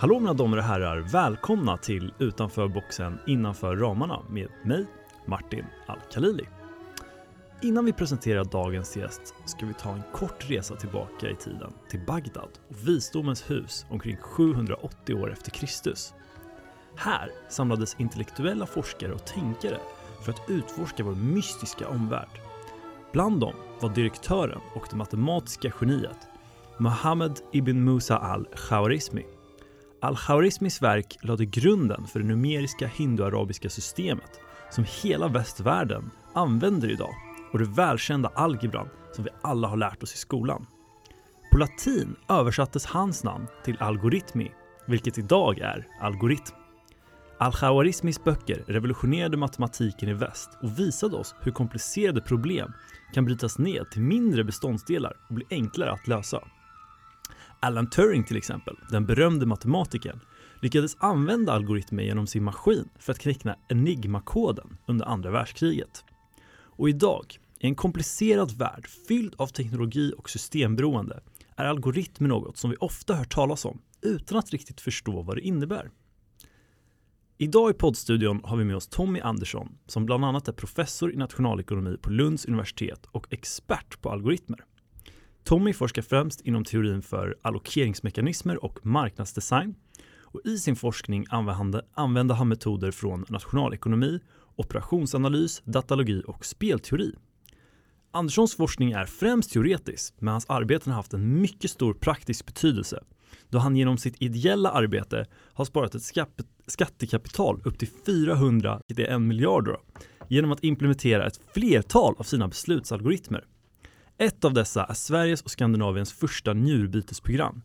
Hallå mina damer och herrar, välkomna till Utanför boxen innanför ramarna med mig, Martin Al-Khalili. Innan vi presenterar dagens gäst ska vi ta en kort resa tillbaka i tiden till Bagdad och visdomens hus omkring 780 år efter Kristus. Här samlades intellektuella forskare och tänkare för att utforska vår mystiska omvärld. Bland dem var direktören och det matematiska geniet Mohammed ibn Musa al-Khawarizmi Al-Khwarizmis verk lade grunden för det numeriska hinduarabiska systemet som hela västvärlden använder idag och det välkända algebran som vi alla har lärt oss i skolan. På latin översattes hans namn till algoritmi, vilket idag är algoritm. Al-Khawarizmis böcker revolutionerade matematiken i väst och visade oss hur komplicerade problem kan brytas ned till mindre beståndsdelar och bli enklare att lösa. Alan Turing till exempel, den berömde matematikern, lyckades använda algoritmer genom sin maskin för att knäcka Enigma-koden under andra världskriget. Och idag, i en komplicerad värld fylld av teknologi och systemberoende, är algoritmer något som vi ofta hör talas om utan att riktigt förstå vad det innebär. Idag i poddstudion har vi med oss Tommy Andersson som bland annat är professor i nationalekonomi på Lunds universitet och expert på algoritmer. Tommy forskar främst inom teorin för allokeringsmekanismer och marknadsdesign och i sin forskning använder han metoder från nationalekonomi, operationsanalys, datalogi och spelteori. Anderssons forskning är främst teoretisk, men hans arbeten har haft en mycket stor praktisk betydelse då han genom sitt ideella arbete har sparat ett skattekapital upp till 400, det är en miljard då, genom att implementera ett flertal av sina beslutsalgoritmer. Ett av dessa är Sveriges och Skandinaviens första njurbytesprogram,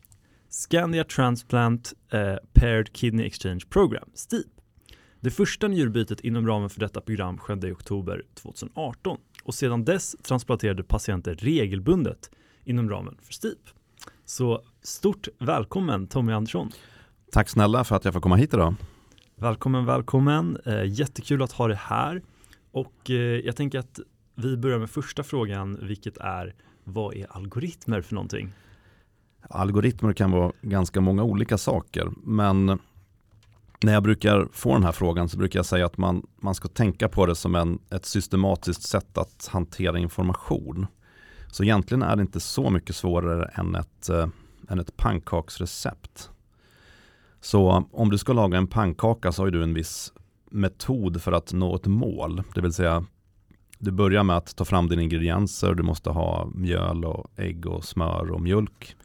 Scandia Transplant eh, Paired Kidney Exchange Program, STIP. Det första njurbytet inom ramen för detta program skedde i oktober 2018 och sedan dess transplanterade patienter regelbundet inom ramen för STIP. Så stort välkommen Tommy Andersson. Tack snälla för att jag får komma hit idag. Välkommen, välkommen. Eh, jättekul att ha dig här. Och eh, jag tänker att vi börjar med första frågan, vilket är vad är algoritmer för någonting? Algoritmer kan vara ganska många olika saker, men när jag brukar få den här frågan så brukar jag säga att man, man ska tänka på det som en, ett systematiskt sätt att hantera information. Så egentligen är det inte så mycket svårare än ett, eh, än ett pannkaksrecept. Så om du ska laga en pannkaka så har du en viss metod för att nå ett mål. Det vill säga du börjar med att ta fram dina ingredienser. Du måste ha mjöl och ägg och smör och mjölk.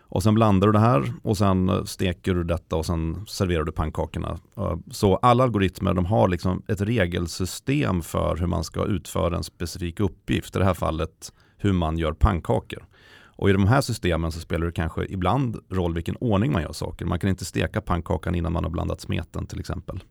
Och sen blandar du det här och sen steker du detta och sen serverar du pannkakorna. Eh, så alla algoritmer de har liksom ett regelsystem för hur man ska utföra en specifik uppgift. I det här fallet hur man gör pannkakor. Och i de här systemen så spelar det kanske ibland roll vilken ordning man gör saker. Man kan inte steka pannkakan innan man har blandat smeten till exempel.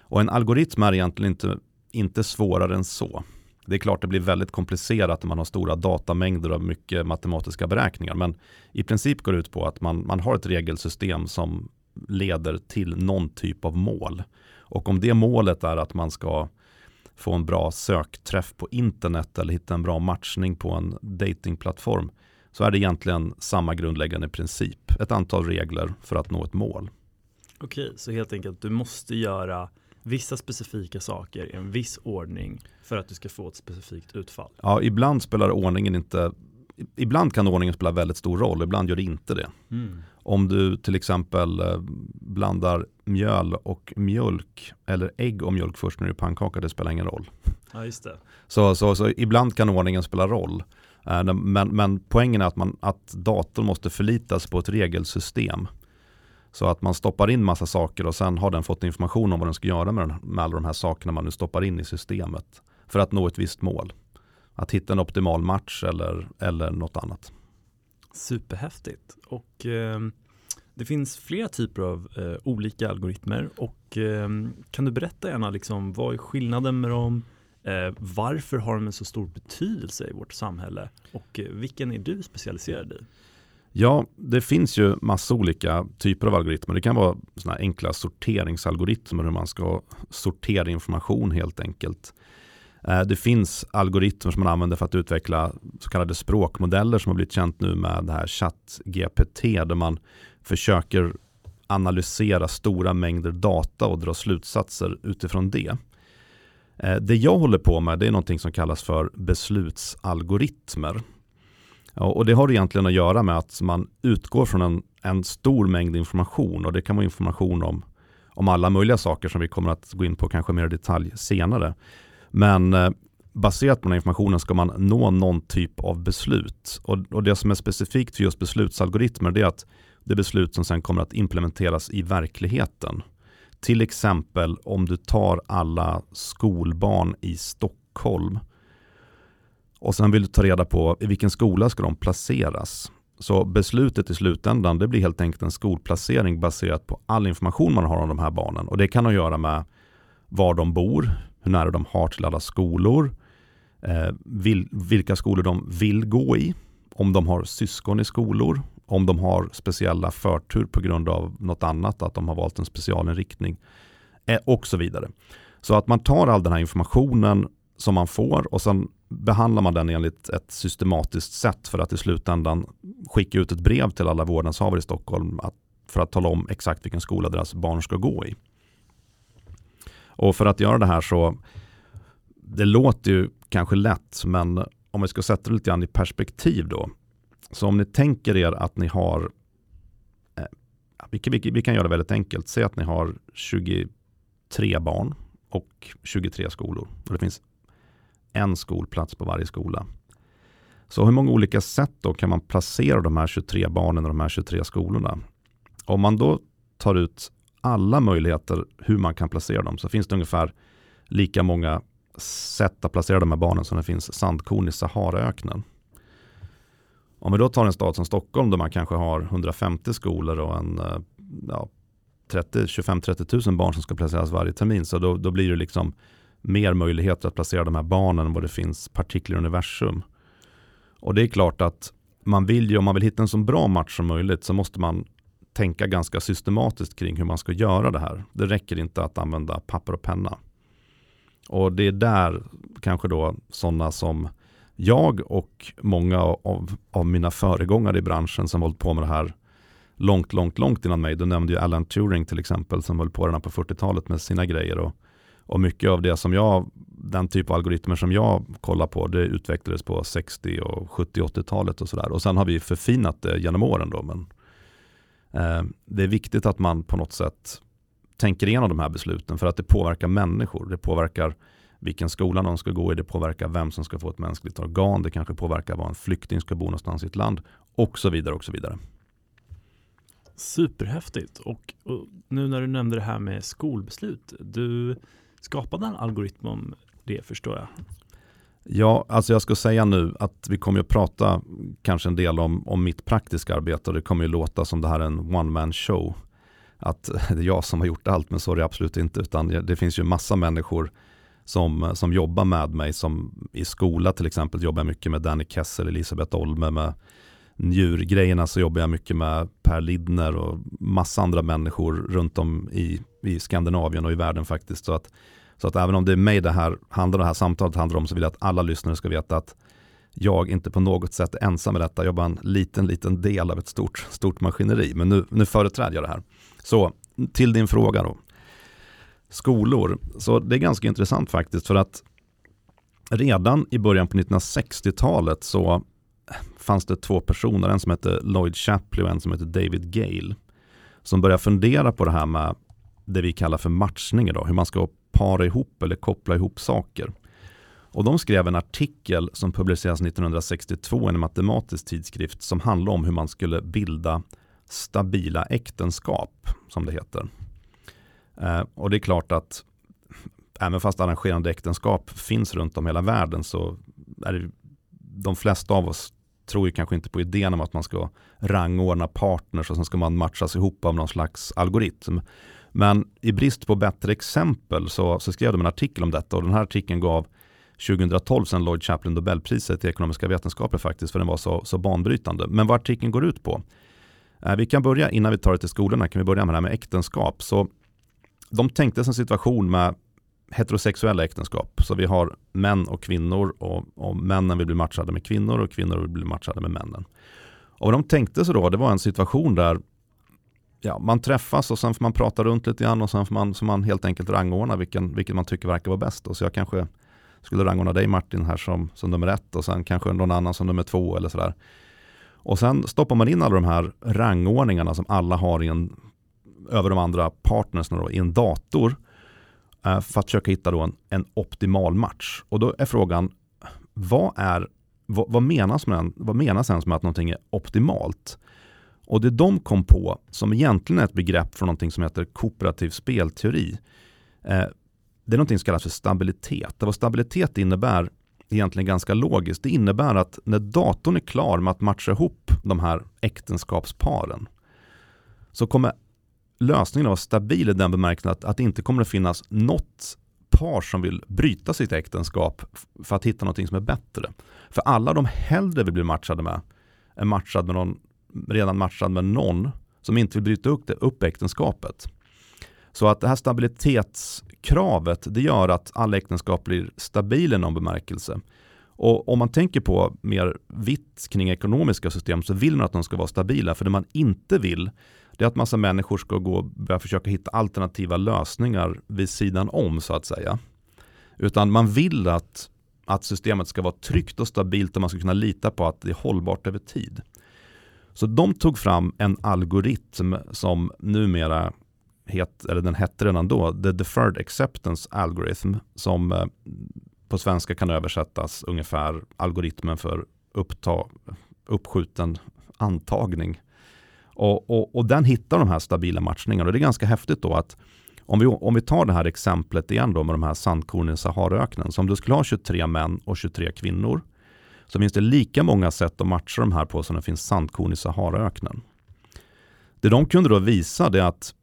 Och en algoritm är egentligen inte, inte svårare än så. Det är klart det blir väldigt komplicerat när man har stora datamängder och mycket matematiska beräkningar. Men i princip går det ut på att man, man har ett regelsystem som leder till någon typ av mål. Och om det målet är att man ska få en bra sökträff på internet eller hitta en bra matchning på en datingplattform så är det egentligen samma grundläggande princip. Ett antal regler för att nå ett mål. Okej, så helt enkelt du måste göra vissa specifika saker i en viss ordning för att du ska få ett specifikt utfall. Ja, ibland spelar ordningen inte Ibland kan ordningen spela väldigt stor roll, ibland gör det inte det. Mm. Om du till exempel eh, blandar mjöl och mjölk eller ägg och mjölk först när du pannkaka, det spelar ingen roll. Ja, just det. Så, så, så ibland kan ordningen spela roll. Eh, men, men poängen är att, man, att datorn måste förlitas på ett regelsystem. Så att man stoppar in massa saker och sen har den fått information om vad den ska göra med, den, med alla de här sakerna man nu stoppar in i systemet. För att nå ett visst mål. Att hitta en optimal match eller, eller något annat. Superhäftigt. Och eh, det finns flera typer av eh, olika algoritmer. Och eh, kan du berätta gärna liksom, vad är skillnaden med dem? Eh, varför har de en så stor betydelse i vårt samhälle? Och eh, vilken är du specialiserad i? Ja, det finns ju massa olika typer av algoritmer. Det kan vara såna enkla sorteringsalgoritmer hur man ska sortera information helt enkelt. Eh, det finns algoritmer som man använder för att utveckla så kallade språkmodeller som har blivit känt nu med det här ChatGPT där man försöker analysera stora mängder data och dra slutsatser utifrån det. Eh, det jag håller på med det är någonting som kallas för beslutsalgoritmer. Och det har egentligen att göra med att man utgår från en, en stor mängd information och det kan vara information om, om alla möjliga saker som vi kommer att gå in på kanske mer i detalj senare. Men eh, baserat på den här informationen ska man nå någon typ av beslut. Och, och det som är specifikt för just beslutsalgoritmer är att det är beslut som sen kommer att implementeras i verkligheten. Till exempel om du tar alla skolbarn i Stockholm och sen vill du ta reda på i vilken skola ska de placeras. Så beslutet i slutändan det blir helt enkelt en skolplacering baserat på all information man har om de här barnen. Och det kan ha att göra med var de bor, hur nära de har till alla skolor, eh, vil, vilka skolor de vill gå i, om de har syskon i skolor, om de har speciella förtur på grund av något annat, att de har valt en specialinriktning eh, och så vidare. Så att man tar all den här informationen som man får och sen behandlar man den enligt ett systematiskt sätt för att i slutändan skicka ut ett brev till alla vårdnadshavare i Stockholm att, för att tala om exakt vilken skola deras barn ska gå i. Och för att göra det här så, det låter ju kanske lätt, men om vi ska sätta det lite grann i perspektiv då. Så om ni tänker er att ni har, eh, vi, kan, vi, vi kan göra det väldigt enkelt, säg att ni har 23 barn och 23 skolor. Och det finns en skolplats på varje skola. Så hur många olika sätt då kan man placera de här 23 barnen och de här 23 skolorna? Om man då tar ut alla möjligheter hur man kan placera dem så finns det ungefär lika många sätt att placera de här barnen som det finns sandkorn i Saharaöknen. Om vi då tar en stad som Stockholm där man kanske har 150 skolor och en eh, ja, 25-30 000 barn som ska placeras varje termin så då, då blir det liksom mer möjligheter att placera de här barnen än vad det finns partiklar i universum. Och det är klart att man vill ju, om man vill hitta en så bra match som möjligt så måste man tänka ganska systematiskt kring hur man ska göra det här. Det räcker inte att använda papper och penna. Och det är där kanske då sådana som jag och många av, av mina föregångare i branschen som hållit på med det här långt, långt, långt innan mig. Du nämnde ju Alan Turing till exempel som höll på redan på 40-talet med sina grejer. Och och mycket av det som jag, den typ av algoritmer som jag kollar på, det utvecklades på 60 och 70-80-talet och sådär. Och sen har vi förfinat det genom åren då. Men eh, det är viktigt att man på något sätt tänker igenom de här besluten för att det påverkar människor. Det påverkar vilken skola någon ska gå i, det påverkar vem som ska få ett mänskligt organ, det kanske påverkar var en flykting ska bo någonstans i ett land och så vidare och så vidare. Superhäftigt och, och nu när du nämnde det här med skolbeslut, du skapade en algoritm om det förstår jag. Ja, alltså jag ska säga nu att vi kommer att prata kanske en del om, om mitt praktiska arbete och det kommer ju låta som det här är en one man show. Att det är jag som har gjort allt, men så är det absolut inte, utan det finns ju massa människor som, som jobbar med mig, som i skola till exempel jobbar jag mycket med Danny Kessel, Elisabeth Olme, med njurgrejerna så jobbar jag mycket med Per Lidner och massa andra människor runt om i, i Skandinavien och i världen faktiskt. Så att, så att även om det är mig det här, handlar det här samtalet handlar om så vill jag att alla lyssnare ska veta att jag inte på något sätt är ensam i detta. Jag är bara en liten, liten del av ett stort, stort maskineri. Men nu, nu företräder jag det här. Så till din fråga då. Skolor. Så det är ganska intressant faktiskt för att redan i början på 1960-talet så fanns det två personer, en som hette Lloyd Shapley och en som hette David Gale, som började fundera på det här med det vi kallar för matchning idag, hur man ska para ihop eller koppla ihop saker. Och de skrev en artikel som publicerades 1962 i en matematisk tidskrift som handlade om hur man skulle bilda stabila äktenskap, som det heter. Eh, och det är klart att även fast arrangerande äktenskap finns runt om hela världen så är det de flesta av oss tror ju kanske inte på idén om att man ska rangordna partners och sen ska man matchas ihop av någon slags algoritm. Men i brist på bättre exempel så, så skrev de en artikel om detta och den här artikeln gav 2012 sen Lloyd Chaplin Nobelpriset i ekonomiska vetenskaper faktiskt för den var så, så banbrytande. Men vad artikeln går ut på? Eh, vi kan börja innan vi tar det till skolorna kan vi börja med det här med äktenskap. Så de tänkte sig en situation med heterosexuella äktenskap. Så vi har män och kvinnor och, och männen vill bli matchade med kvinnor och kvinnor vill bli matchade med männen. Och vad de tänkte sig då, det var en situation där ja, man träffas och sen får man prata runt lite grann och sen får man, så man helt enkelt rangordna vilken, vilken man tycker verkar vara bäst. Och så jag kanske skulle rangordna dig Martin här som, som nummer ett och sen kanske någon annan som nummer två eller sådär. Och sen stoppar man in alla de här rangordningarna som alla har i en, över de andra partners i en dator eh, för att försöka hitta då en, en optimal match. Och då är frågan, vad, är, vad, vad, menas med den, vad menas ens med att någonting är optimalt? Och det de kom på, som egentligen är ett begrepp från någonting som heter kooperativ spelteori, eh, det är någonting som kallas för stabilitet. Och vad stabilitet innebär egentligen ganska logiskt. Det innebär att när datorn är klar med att matcha ihop de här äktenskapsparen så kommer lösningen att vara stabil i den bemärkelsen att, att det inte kommer att finnas något par som vill bryta sitt äktenskap för att hitta någonting som är bättre. För alla de hellre vill bli matchade med är matchad med någon, redan matchad med någon som inte vill bryta upp, det, upp äktenskapet. Så att det här stabilitetskravet det gör att alla äktenskap blir stabila i någon bemärkelse. Och om man tänker på mer vitt kring ekonomiska system så vill man att de ska vara stabila. För det man inte vill det är att massa människor ska gå och börja försöka hitta alternativa lösningar vid sidan om så att säga. Utan man vill att, att systemet ska vara tryggt och stabilt och man ska kunna lita på att det är hållbart över tid. Så de tog fram en algoritm som numera het, eller den hette redan då, The Deferred Acceptance Algorithm, som eh, på svenska kan översättas ungefär algoritmen för uppta, uppskjuten antagning. Och, och, och, den hittar de här stabila matchningarna och det är ganska häftigt då att om vi, om vi tar det här exemplet igen då med de här sandkornen i Saharaöknen. Så om du skulle ha 23 män och 23 kvinnor så finns det lika många sätt att matcha de här på som det finns sandkorn i Saharaöknen. Det de kunde då visa är att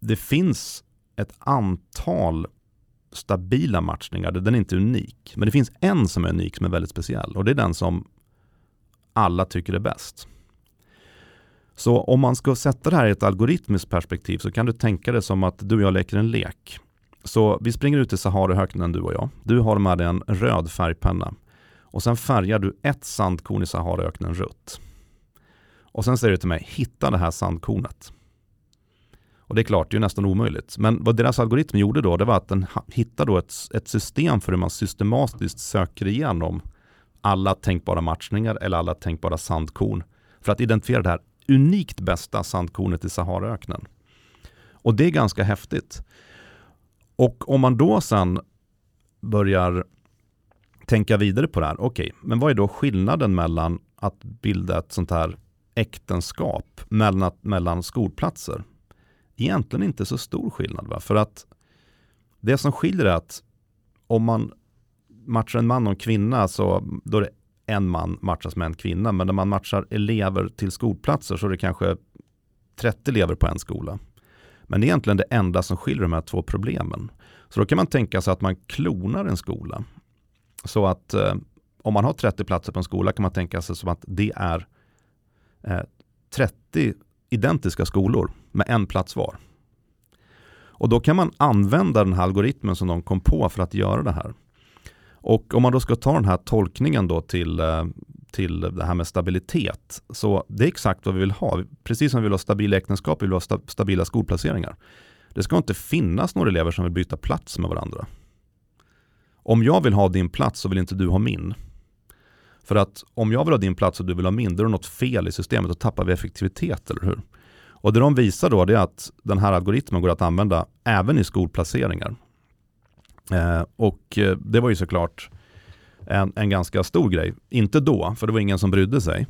det finns ett antal stabila matchningar. Den är inte unik. Men det finns en som är unik som är väldigt speciell och det är den som alla tycker är bäst. Så om man ska sätta det här i ett algoritmiskt perspektiv så kan du tänka det som att du och jag leker en lek. Så vi springer ut i Saharaöknen du och jag. Du har med dig en röd färgpenna och sen färgar du ett sandkorn i Saharaöknen rött. Och sen säger du till mig, hitta det här sandkornet. Och det är klart, det är nästan omöjligt. Men vad deras algoritm gjorde då, det var att den hittade då ett, ett system för hur man systematiskt söker igenom alla tänkbara matchningar eller alla tänkbara sandkorn för att identifiera det här unikt bästa sandkornet i Saharaöknen. Och det är ganska häftigt. Och om man då sen börjar tänka vidare på det här, okej, okay, men vad är då skillnaden mellan att bilda ett sånt här äktenskap mellan, mellan skolplatser? egentligen inte så stor skillnad. Va? För att det som skiljer är att om man matchar en man och en kvinna så då är det en man matchas med en kvinna. Men när man matchar elever till skolplatser så är det kanske 30 elever på en skola. Men det är egentligen det enda som skiljer de här två problemen. Så då kan man tänka sig att man klonar en skola. Så att eh, om man har 30 platser på en skola kan man tänka sig som att det är eh, 30 identiska skolor med en plats var. Och då kan man använda den här algoritmen som de kom på för att göra det här. Och om man då ska ta den här tolkningen då till, eh, till det här med stabilitet, så det är exakt vad vi vill ha. Precis som vi vill ha stabila äktenskap, vi vill ha stabila skolplaceringar. Det ska inte finnas några elever som vill byta plats med varandra. Om jag vill ha din plats så vill inte du ha min. För att om jag vill ha din plats och du vill ha min, då är det något fel i systemet och tappar vi effektivitet, eller hur? Och det de visar då är att den här algoritmen går att använda även i skolplaceringar. Eh, och eh, det var ju såklart en, en ganska stor grej. Inte då, för det var ingen som brydde sig.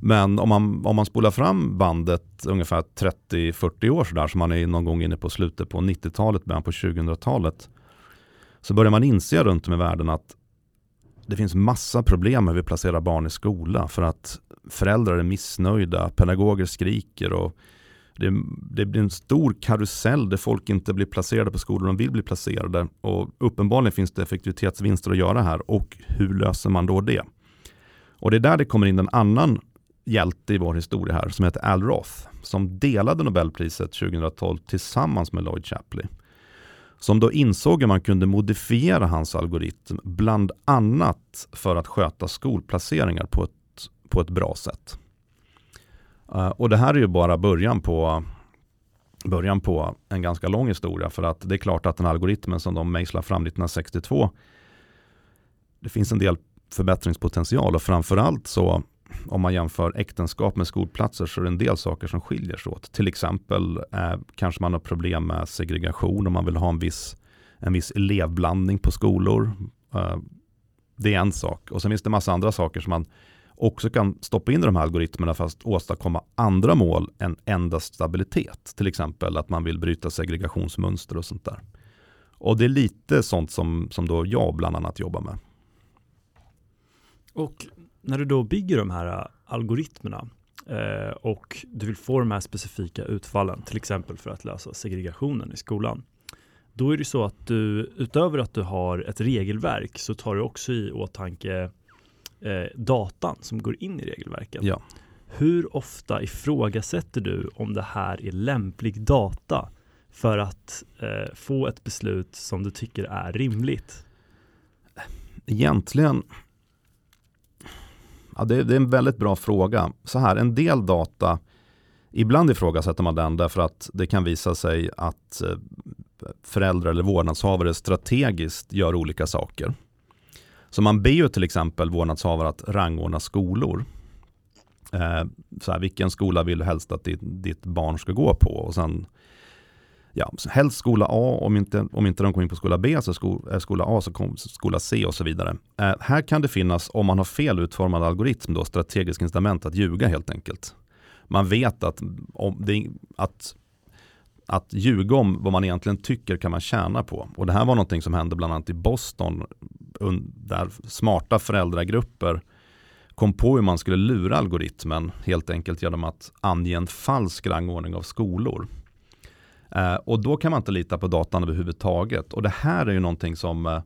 Men om man, om man spolar fram bandet ungefär 30-40 år sådär, som man är någon gång inne på slutet på 90-talet, början på 2000-talet, så börjar man inse runt om i världen att det finns massa problem med hur vi placerar barn i skola för att föräldrar är missnöjda, pedagoger skriker och det, det, blir en stor karusell där folk inte blir placerade på skolor de vill bli placerade. Och uppenbarligen finns det effektivitetsvinster att göra här och hur löser man då det? Och det är där det kommer in en annan hjälte i vår historia här som heter Al Roth som delade Nobelpriset 2012 tillsammans med Lloyd Shapley. Som då insåg att man kunde modifiera hans algoritm bland annat för att sköta skolplaceringar på ett, på ett bra sätt. Eh, och det här är ju bara början på, början på en ganska lång historia för att det är klart att den algoritmen som de mejslar fram 1962 det finns en del förbättringspotential och framförallt så om man jämför äktenskap med skolplatser så är det en del saker som skiljer sig åt. Till exempel eh, kanske man har problem med segregation om man vill ha en viss, en viss elevblandning på skolor. Eh, det är en sak. Och sen finns det massa andra saker som man också kan stoppa in i de här algoritmerna för att åstadkomma andra mål än endast stabilitet. Till exempel att man vill bryta segregationsmönster och sånt där. Och det är lite sånt som, som då jag bland annat jobbar med. Och när du då bygger de här äh, algoritmerna eh, och du vill få de här specifika utfallen, till exempel för att lösa segregationen i skolan, då är det så att du utöver att du har ett regelverk så tar du också i åtanke eh, datan som går in i regelverket. Ja. Hur ofta ifrågasätter du om det här är lämplig data för att eh, få ett beslut som du tycker är rimligt? Egentligen Ja, det, det, är en väldigt bra fråga. Så här, en del data, ibland ifrågasätter man den därför att det kan visa sig att eh, föräldrar eller vårdnadshavare strategiskt gör olika saker. Så man ber ju till exempel vårdnadshavare att rangordna skolor. Eh, så här, vilken skola vill du helst att ditt, ditt barn ska gå på? Och sen ja, helst skola A, om inte, om inte de kommer in på skola B så sko, är skola A så kommer skola C och så vidare. Eh, här kan det finnas, om man har fel utformad algoritm, då, strategisk incitament att ljuga helt enkelt. Man vet att, om det, att, att ljuga om vad man egentligen tycker kan man tjäna på. Och det här var någonting som hände bland annat i Boston, där smarta föräldragrupper kom på hur man skulle lura algoritmen helt enkelt genom att ange en falsk rangordning av skolor. Eh, och då kan man inte lita på datan överhuvudtaget. Och det här är ju någonting som, eh,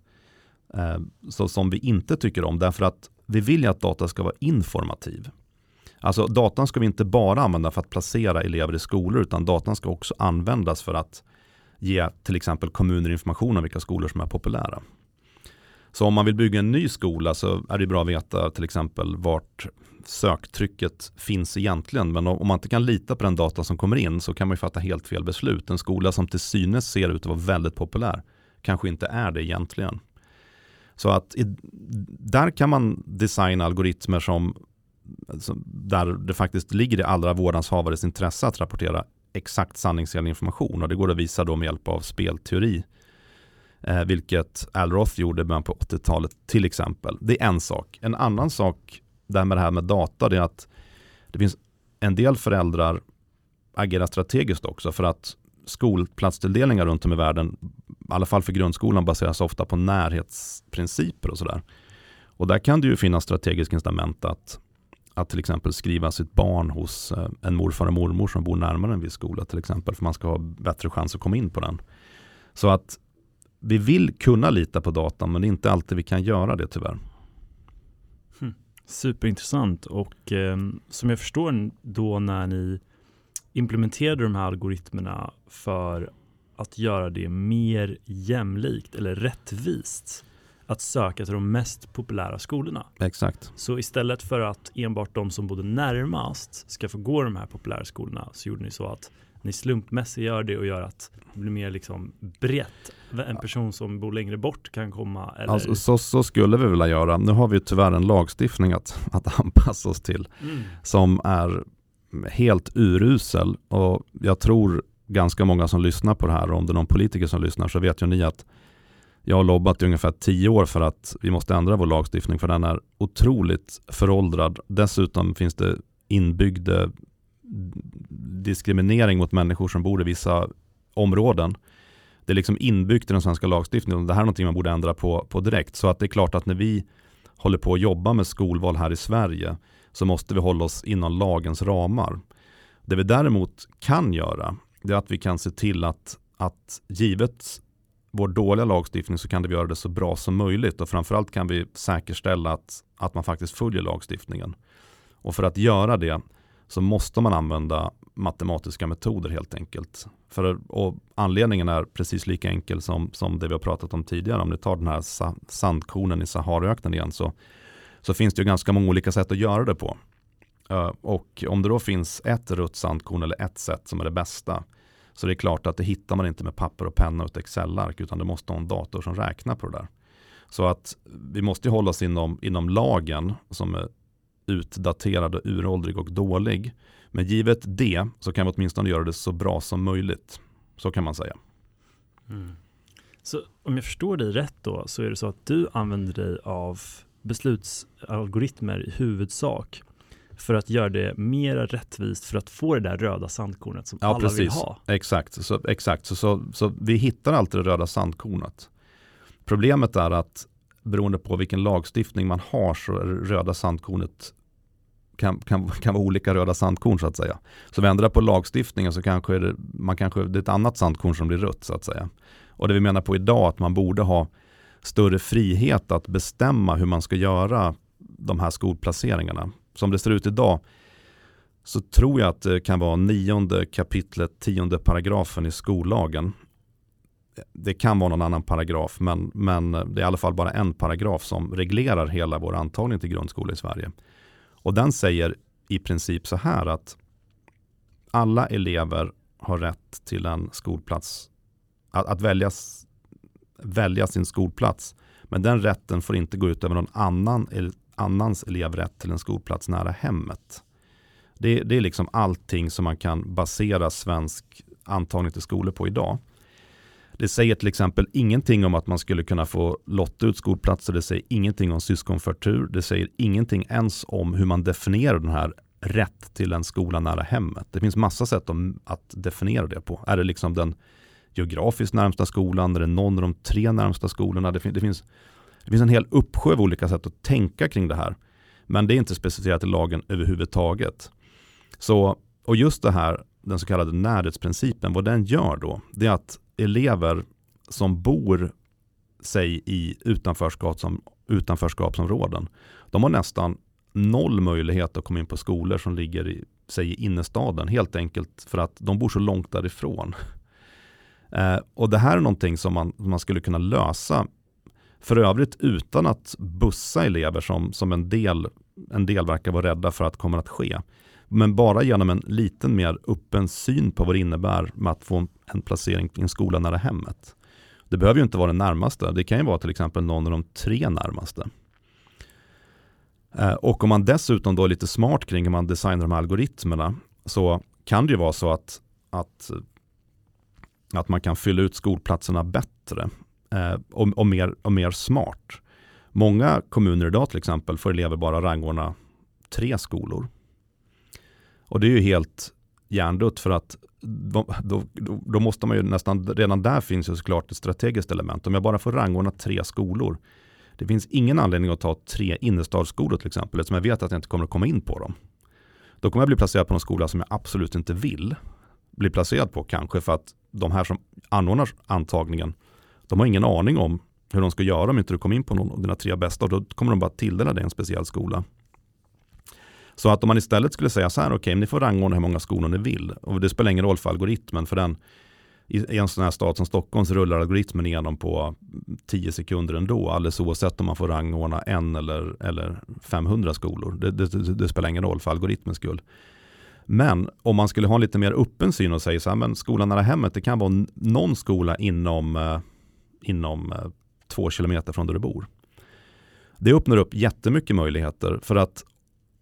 eh, så, som vi inte tycker om. Därför att vi vill ju att data ska vara informativ. Alltså datan ska vi inte bara använda för att placera elever i skolor utan datan ska också användas för att ge till exempel kommuner information om vilka skolor som är populära. Så om man vill bygga en ny skola så är det bra att veta till exempel vart söktrycket finns egentligen. Men om man inte kan lita på den data som kommer in så kan man ju fatta helt fel beslut. En skola som till synes ser ut att vara väldigt populär kanske inte är det egentligen. Så att där kan man designa algoritmer som, där det faktiskt ligger i alla vårdnadshavares intresse att rapportera exakt sanningsenlig information och det går att visa då med hjälp av spelteori. Eh, vilket Al Roth gjorde i början på 80-talet till exempel. Det är en sak. En annan sak där med det här med data, det är att det finns en del föräldrar agerar strategiskt också för att skolplatstilldelningar runt om i världen, i alla fall för grundskolan, baseras ofta på närhetsprinciper och sådär. Och där kan det ju finnas strategiska incitament att, att till exempel skriva sitt barn hos eh, en morfar och mormor som bor närmare en viss skola till exempel, för man ska ha bättre chans att komma in på den. Så att vi vill kunna lita på datan, men det är inte alltid vi kan göra det tyvärr. Superintressant och eh, som jag förstår då när ni implementerade de här algoritmerna för att göra det mer jämlikt eller rättvist att söka till de mest populära skolorna. Exakt. Så istället för att enbart de som bodde närmast ska få gå de här populära skolorna så gjorde ni så att ni slumpmässigt gör det och gör att det blir mer liksom brett. En person som bor längre bort kan komma. Eller... Alltså, så, så skulle vi vilja göra. Nu har vi tyvärr en lagstiftning att, att anpassa oss till mm. som är helt urusel och jag tror ganska många som lyssnar på det här och om det är någon politiker som lyssnar så vet ju ni att jag har lobbat i ungefär tio år för att vi måste ändra vår lagstiftning för den är otroligt föråldrad. Dessutom finns det inbyggd diskriminering mot människor som bor i vissa områden. Det är liksom inbyggt i den svenska lagstiftningen. Det här är någonting man borde ändra på, på direkt. Så att det är klart att när vi håller på att jobba med skolval här i Sverige så måste vi hålla oss inom lagens ramar. Det vi däremot kan göra det är att vi kan se till att, att givet vår dåliga lagstiftning så kan vi göra det så bra som möjligt och framförallt kan vi säkerställa att, att man faktiskt följer lagstiftningen. Och för att göra det så måste man använda matematiska metoder helt enkelt. För, och anledningen är precis lika enkel som, som det vi har pratat om tidigare. Om ni tar den här sa, sandkornen i Saharaöknen igen så, så finns det ju ganska många olika sätt att göra det på. Uh, och om det då finns ett rött sandkorn eller ett sätt som är det bästa så det är klart att det hittar man inte med papper och penna och ett Excel-ark utan det måste ha en dator som räknar på det där. Så att vi måste hålla oss inom, inom lagen som är utdaterad och uråldrig och dålig. Men givet det så kan vi åtminstone göra det så bra som möjligt. Så kan man säga. Mm. Så om jag förstår dig rätt då så är det så att du använder dig av beslutsalgoritmer i huvudsak för att göra det mer rättvist för att få det där röda sandkornet som ja, alla precis. vill ha. Exakt, så, exakt. Så, så, så vi hittar alltid det röda sandkornet. Problemet är att beroende på vilken lagstiftning man har så är det röda sandkornet kan, kan, kan vara olika röda sandkorn så att säga. Så vi ändrar på lagstiftningen så kanske det, man kanske, det är ett annat sandkorn som blir rött så att säga. Och det vi menar på idag att man borde ha större frihet att bestämma hur man ska göra de här skolplaceringarna. Som det ser ut idag så tror jag att det kan vara nionde kapitlet, tionde paragrafen i skollagen. Det kan vara någon annan paragraf, men, men det är i alla fall bara en paragraf som reglerar hela vår antagning till grundskola i Sverige. Och den säger i princip så här att alla elever har rätt till en skolplats, att, att väljas, välja sin skolplats. Men den rätten får inte gå ut över någon annan, annans elevrätt till en skolplats nära hemmet. Det, det är liksom allting som man kan basera svensk antagning till skolor på idag. Det säger till exempel ingenting om att man skulle kunna få lotta ut skolplatser. Det säger ingenting om syskonförtur. Det säger ingenting ens om hur man definierar den här rätt till en skola nära hemmet. Det finns massa sätt att definiera det på. Är det liksom den geografiskt närmsta skolan? Är det någon av de tre närmsta skolorna? Det, det, finns, det finns en hel uppsjö av olika sätt att tänka kring det här. Men det är inte specificerat i lagen överhuvudtaget. Så, och just det här, den så kallade närhetsprincipen, vad den gör då, det är att elever som bor sig i utanförskapsom, utanförskapsområden, de har nästan noll möjlighet att komma in på skolor som ligger i, säg, i innerstaden, helt enkelt för att de bor så långt därifrån. Eh, och det här är någonting som man, man skulle kunna lösa, för övrigt utan att bussa elever som, som en, del, en del verkar vara rädda för att kommer att ske. Men bara genom en liten mer öppen syn på vad det innebär med att få en placering i en skola nära hemmet. Det behöver ju inte vara den närmaste. Det kan ju vara till exempel någon av de tre närmaste. Eh, och om man dessutom då är lite smart kring hur man designar de här algoritmerna så kan det ju vara så att, att, eh, att man kan fylla ut skolplatserna bättre eh, och, och, mer, och mer smart. Många kommuner idag till exempel får elever bara rangordna tre skolor. Och det är ju helt hjärndött för att då, då, då, måste man ju nästan, redan där finns ju såklart ett strategiskt element. Om jag bara får rangordna tre skolor, det finns ingen anledning att ta tre innerstadsskolor till exempel, eftersom jag vet att jag inte kommer att komma in på dem. Då kommer jag bli placerad på en skola som jag absolut inte vill bli placerad på, kanske för att de här som anordnar antagningen, de har ingen aning om hur de ska göra om inte du kommer in på någon av dina tre bästa och då kommer de bara tilldela dig en speciell skola. Så att om man istället skulle säga så här, okej, okay, ni får rangordna hur många skolor ni vill. Och det spelar ingen roll för algoritmen, för den, i en sån här stad som Stockholm så rullar algoritmen igenom på 10 sekunder ändå, alldeles oavsett om man får rangordna en eller, eller 500 skolor. Det, det, det spelar ingen roll för algoritmens skull. Men om man skulle ha en lite mer öppen syn och säga så här, men skolan nära hemmet, det kan vara någon skola inom, eh, inom eh, två kilometer från där du bor. Det öppnar upp jättemycket möjligheter för att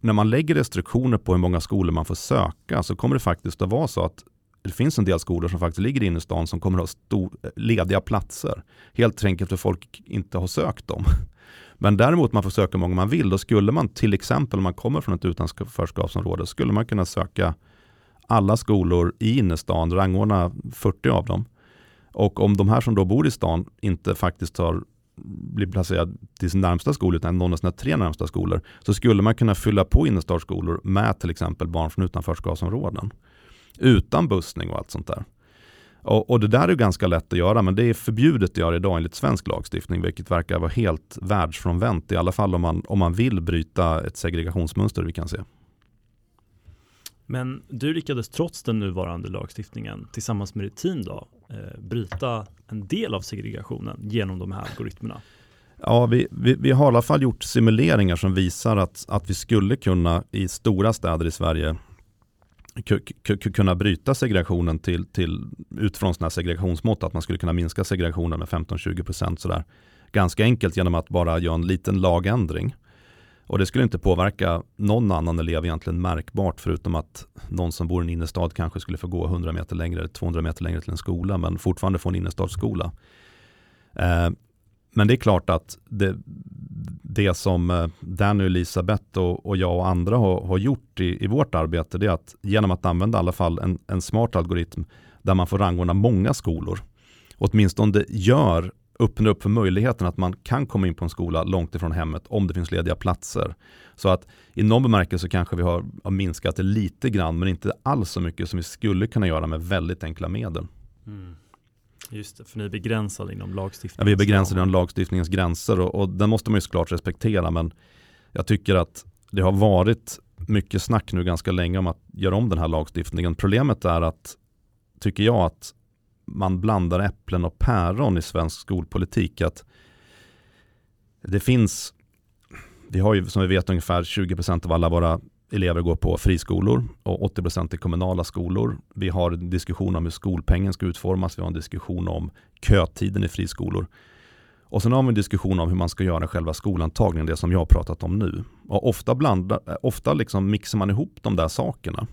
när man lägger restriktioner på hur många skolor man får söka så kommer det faktiskt att vara så att det finns en del skolor som faktiskt ligger inne i stan som kommer att ha stor, eh, lediga platser. Helt enkelt för folk inte har sökt dem. Men däremot man får söka hur många man vill. Då skulle man till exempel om man kommer från ett utanförskapsområde skulle man kunna söka alla skolor i innerstan, rangordna 40 av dem. Och om de här som då bor i stan inte faktiskt har blir placerad till sin närmsta skola utan någon av sina tre närmsta skolor så skulle man kunna fylla på innerstadsskolor med till exempel barn från utanförskapsområden. Utan bussning och allt sånt där. Och, och, det där är ganska lätt att göra men det är förbjudet att göra idag enligt svensk lagstiftning vilket verkar vara helt världsfrånvänt i alla fall om man, om man vill bryta ett segregationsmönster vi kan se. Men du lyckades trots den nuvarande lagstiftningen tillsammans med ditt team då eh, bryta en del av segregationen genom de här algoritmerna? Ja, vi, vi, vi, har i alla fall gjort simuleringar som visar att, att vi skulle kunna i stora städer i Sverige kunna bryta segregationen till, till, utifrån sådana här segregationsmått, att man skulle kunna minska segregationen med 15-20% sådär. Ganska enkelt genom att bara göra en liten lagändring. Och det skulle inte påverka någon annan elev egentligen märkbart förutom att någon som bor i en innerstad kanske skulle få gå 100 meter längre, 200 meter längre till en skola men fortfarande få en innerstadsskola. Eh, men det är klart att det, det som eh, Danny, Elisabeth och, och jag och andra har, har gjort i, i, vårt arbete det är att genom att använda i alla fall en, en smart algoritm där man får rangordna många skolor åtminstone gör öppnar upp för möjligheten att man kan komma in på en skola långt ifrån hemmet om det finns lediga platser. Så att i någon bemärkelse kanske vi har, har minskat det lite grann men inte alls så mycket som vi skulle kunna göra med väldigt enkla medel. Mm. Just det, för ni är begränsade inom lagstiftningen. Ja, vi är begränsade inom lagstiftningens gränser och, och den måste man ju såklart respektera men jag tycker att det har varit mycket snack nu ganska länge om att göra om den här lagstiftningen. Problemet är att, tycker jag, att man blandar äpplen och päron i svensk skolpolitik. Att det finns, vi har ju som vi vet ungefär 20% av alla våra elever går på friskolor och 80% i kommunala skolor. Vi har en diskussion om hur skolpengen ska utformas. Vi har en diskussion om kötiden i friskolor. Och sen har vi en diskussion om hur man ska göra själva skolantagningen, det som jag har pratat om nu. Och ofta, blandar, ofta liksom mixar man ihop de där sakerna.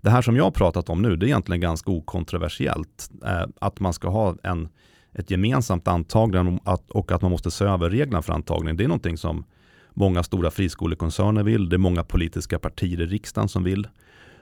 Det här som jag har pratat om nu, det är egentligen ganska okontroversiellt. Eh, att man ska ha en, ett gemensamt antagande och att man måste se över reglerna för antagning. Det är någonting som många stora friskolekoncerner vill. Det är många politiska partier i riksdagen som vill.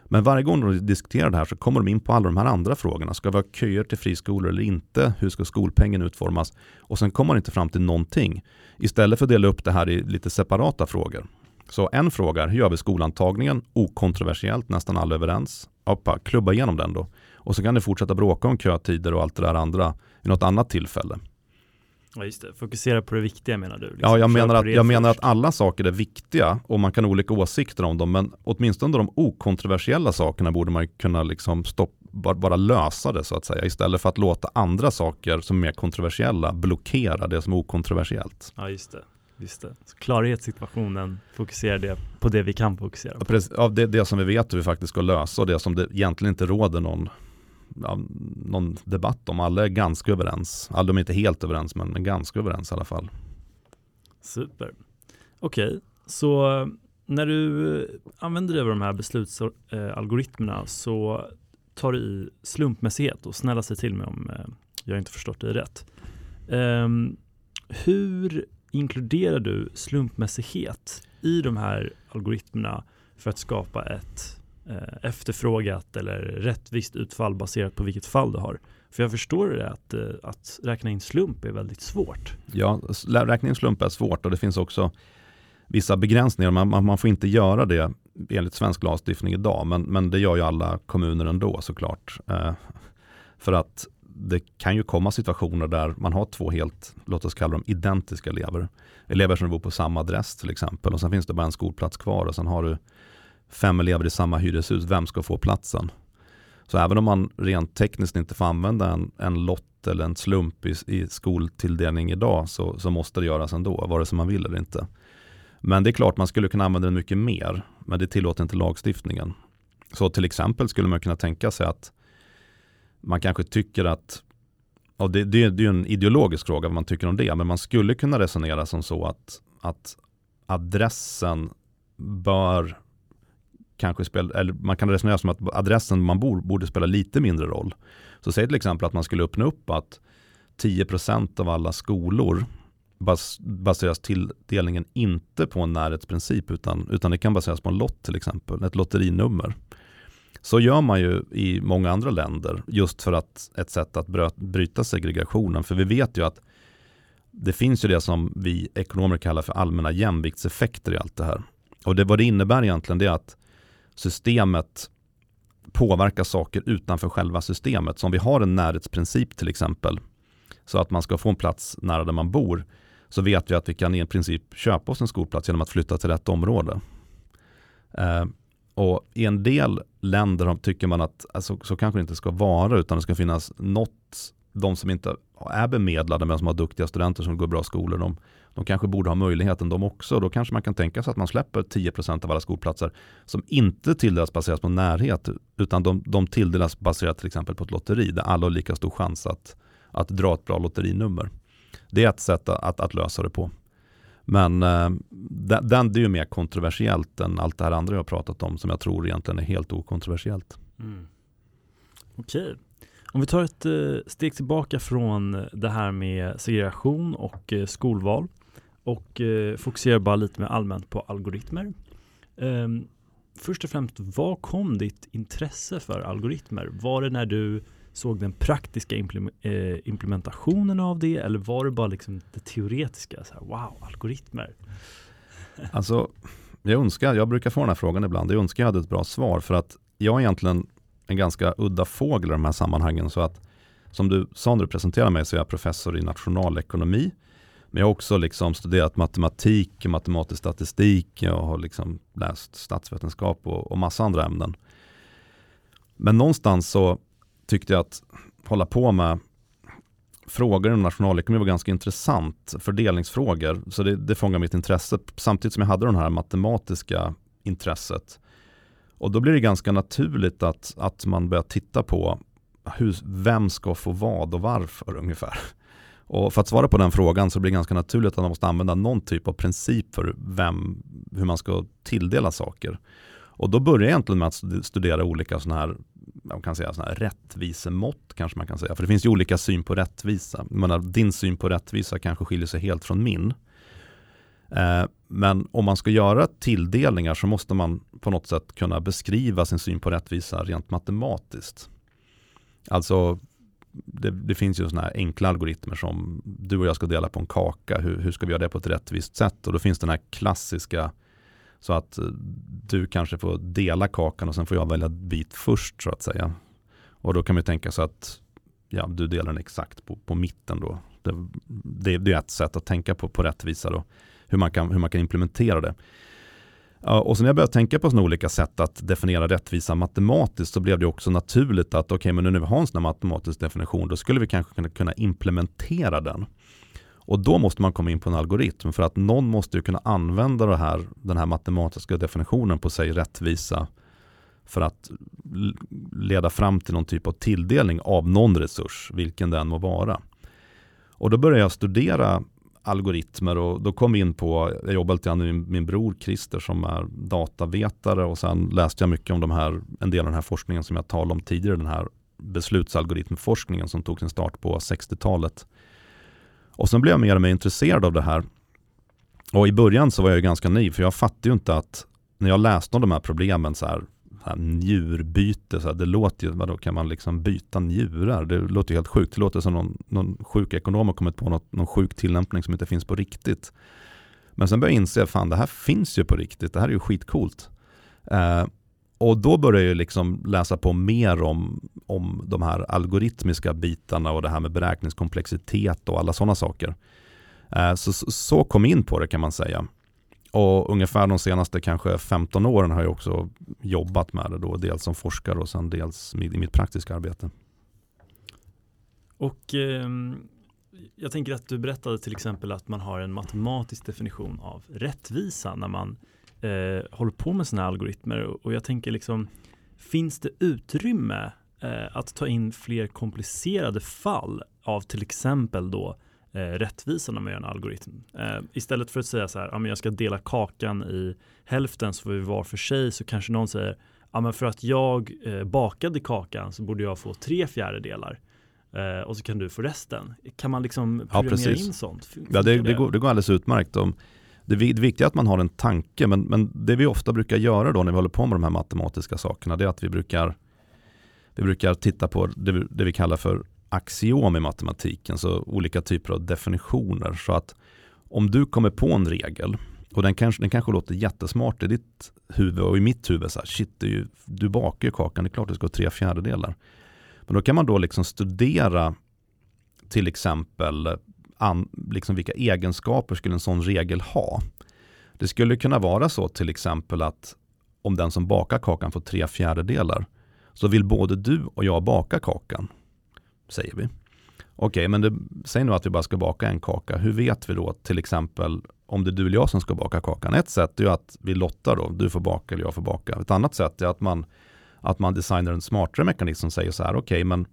Men varje gång de diskuterar det här så kommer de in på alla de här andra frågorna. Ska vi ha köer till friskolor eller inte? Hur ska skolpengen utformas? Och sen kommer man inte fram till någonting. Istället för att dela upp det här i lite separata frågor. Så en fråga hur gör vi skolantagningen? Okontroversiellt, nästan alla överens. Hoppa, klubba igenom den då. Och så kan ni fortsätta bråka om kötider och allt det där andra vid något annat tillfälle. Ja just det, fokusera på det viktiga menar du? Liksom. Ja, jag, menar att, jag menar att alla saker är viktiga och man kan ha olika åsikter om dem, men åtminstone de okontroversiella sakerna borde man kunna liksom stopp, bara, bara lösa det så att säga, istället för att låta andra saker som är mer kontroversiella blockera det som är okontroversiellt. Ja, just det. Just det. Så klarhetssituationen fokuserar det på det vi kan fokusera på. Precis, ja, det, det som vi vet hur vi faktiskt ska lösa och det som det egentligen inte råder någon, ja, någon debatt om. Alla är ganska överens. Alla är inte helt överens men ganska överens i alla fall. Super. Okej, okay. så när du använder dig av de här beslutsalgoritmerna så tar du i slumpmässighet och snälla sig till mig om eh, jag inte förstått dig rätt. Um, hur inkluderar du slumpmässighet i de här algoritmerna för att skapa ett eh, efterfrågat eller rättvist utfall baserat på vilket fall du har? För jag förstår det att, eh, att räkna in slump är väldigt svårt. Ja, räkna in slump är svårt och det finns också vissa begränsningar. Man, man, man får inte göra det enligt svensk lagstiftning idag, men, men det gör ju alla kommuner ändå såklart. Eh, för att det kan ju komma situationer där man har två helt, låt oss kalla dem identiska elever. Elever som bor på samma adress till exempel och sen finns det bara en skolplats kvar och sen har du fem elever i samma hyreshus, vem ska få platsen? Så även om man rent tekniskt inte får använda en, en lott eller en slump i, i skoltilldelning idag så, så måste det göras ändå, vare sig man vill eller inte. Men det är klart man skulle kunna använda den mycket mer, men det tillåter inte lagstiftningen. Så till exempel skulle man kunna tänka sig att man kanske tycker att, och det, det, det är ju en ideologisk fråga vad man tycker om det, men man skulle kunna resonera som så att, att adressen bör kanske spela, eller man kan resonera som att adressen man bor borde spela lite mindre roll. Så säg till exempel att man skulle öppna upp att 10% av alla skolor bas, baseras tilldelningen inte på en närhetsprincip utan, utan det kan baseras på en lott till exempel, ett lotterinummer. Så gör man ju i många andra länder just för att ett sätt att bryta segregationen. För vi vet ju att det finns ju det som vi ekonomer kallar för allmänna jämviktseffekter i allt det här. Och det, vad det innebär egentligen det är att systemet påverkar saker utanför själva systemet. Så om vi har en närhetsprincip till exempel, så att man ska få en plats nära där man bor, så vet vi att vi kan i princip köpa oss en skolplats genom att flytta till rätt område. Eh, och i en del länder tycker man att alltså, så kanske det inte ska vara utan det ska finnas något de som inte är bemedlade men som har duktiga studenter som går bra skolor, de, de kanske borde ha möjligheten de också. Då kanske man kan tänka sig att man släpper 10% av alla skolplatser som inte tilldelas baserat på närhet utan de, de tilldelas baserat till exempel på ett lotteri där alla har lika stor chans att, att dra ett bra lotterinummer. Det är ett sätt att, att lösa det på. Men eh, den, det är ju mer kontroversiellt än allt det här andra jag har pratat om som jag tror egentligen är helt okontroversiellt. Mm. Okej. Om vi tar ett eh, steg tillbaka från det här med segregation och eh, skolval och eh, fokuserar bara lite mer allmänt på algoritmer. Ehm, först och främst, var kom ditt intresse för algoritmer? Var det när du såg den praktiska eh, implementationen av det eller var det bara liksom det teoretiska? Så här, wow, algoritmer. Alltså, jag önskar, jag brukar få den här frågan ibland, jag önskar jag hade ett bra svar för att jag är egentligen en ganska udda fågel i de här sammanhangen. Så att, som du sa när du presenterade mig så är jag professor i nationalekonomi. Men jag har också liksom studerat matematik, matematisk statistik, jag har liksom läst statsvetenskap och, och massa andra ämnen. Men någonstans så tyckte jag att hålla på med frågor inom nationalekonomi var ganska intressant, fördelningsfrågor, så det, det fångade mitt intresse samtidigt som jag hade det här matematiska intresset. Och då blir det ganska naturligt att, att man börjar titta på hur, vem ska få vad och varför ungefär. Och för att svara på den frågan så blir det ganska naturligt att man måste använda någon typ av princip för vem, hur man ska tilldela saker. Och då börjar jag egentligen med att studera olika sådana här, man kan säga sådana här rättvisemått kanske man kan säga. För det finns ju olika syn på rättvisa. menar, din syn på rättvisa kanske skiljer sig helt från min. Eh, men om man ska göra tilldelningar så måste man på något sätt kunna beskriva sin syn på rättvisa rent matematiskt. Alltså det, det, finns ju sådana här enkla algoritmer som du och jag ska dela på en kaka. Hur, hur, ska vi göra det på ett rättvist sätt? Och då finns den här klassiska så att eh, du kanske får dela kakan och sen får jag välja bit först så att säga. Och då kan man tänka sig att ja, du delar den exakt på, på mitten då. Det, det, det är ett sätt att tänka på, på rättvisa då hur man kan, hur man kan implementera det. Och sen när jag började tänka på sådana olika sätt att definiera rättvisa matematiskt så blev det också naturligt att okej, okay, men nu när vi har en sån här matematisk definition, då skulle vi kanske kunna implementera den. Och då måste man komma in på en algoritm för att någon måste ju kunna använda det här, den här matematiska definitionen på sig rättvisa för att leda fram till någon typ av tilldelning av någon resurs, vilken den må vara. Och då började jag studera algoritmer och då kom vi in på, jag jobbade lite grann med min, min bror Christer som är datavetare och sen läste jag mycket om de här, en del av den här forskningen som jag talade om tidigare, den här beslutsalgoritmforskningen som tog sin start på 60-talet. Och sen blev jag mer och mer intresserad av det här. Och i början så var jag ganska ny, för jag fattade ju inte att när jag läste om de här problemen så här, här njurbyte, så här, det låter ju, vadå kan man liksom byta njurar? Det låter ju helt sjukt. Det låter som någon, någon sjuk ekonom har kommit på något, någon sjuk tillämpning som inte finns på riktigt. Men sen började jag inse, fan det här finns ju på riktigt, det här är ju skitcoolt. Eh, och då började jag liksom läsa på mer om, om de här algoritmiska bitarna och det här med beräkningskomplexitet och alla sådana saker. Eh, så, så kom jag in på det kan man säga. Och ungefär de senaste kanske 15 åren har jag också jobbat med det då, dels som forskare och sen dels i mitt praktiska arbete. Och eh, jag tänker att du berättade till exempel att man har en matematisk definition av rättvisa när man eh, håller på med sådana här algoritmer och jag tänker liksom finns det utrymme att ta in fler komplicerade fall av till exempel då eh, rättvisa när man gör en algoritm. Eh, istället för att säga så här, ja, men jag ska dela kakan i hälften så får vi var för sig så kanske någon säger, ja men för att jag eh, bakade kakan så borde jag få tre fjärdedelar. Eh, och så kan du få resten. Kan man liksom programmera ja, in sånt? Ja, det, det, går, det går alldeles utmärkt. Om, det, det viktiga är att man har en tanke, men, men det vi ofta brukar göra då när vi håller på med de här matematiska sakerna, det är att vi brukar, vi brukar titta på det, det vi kallar för axiom i matematiken, så olika typer av definitioner. Så att om du kommer på en regel och den kanske, den kanske låter jättesmart i ditt huvud och i mitt huvud, så här, shit, ju, du bakar ju kakan, det är klart det ska vara tre fjärdedelar. Men då kan man då liksom studera till exempel an, liksom vilka egenskaper skulle en sån regel ha. Det skulle kunna vara så till exempel att om den som bakar kakan får tre fjärdedelar så vill både du och jag baka kakan säger vi. Okej, men det, säg nu att vi bara ska baka en kaka. Hur vet vi då till exempel om det är du eller jag som ska baka kakan? Ett sätt är ju att vi lottar då, du får baka eller jag får baka. Ett annat sätt är att man, att man designar en smartare mekanism som säger så här, okej, okay, men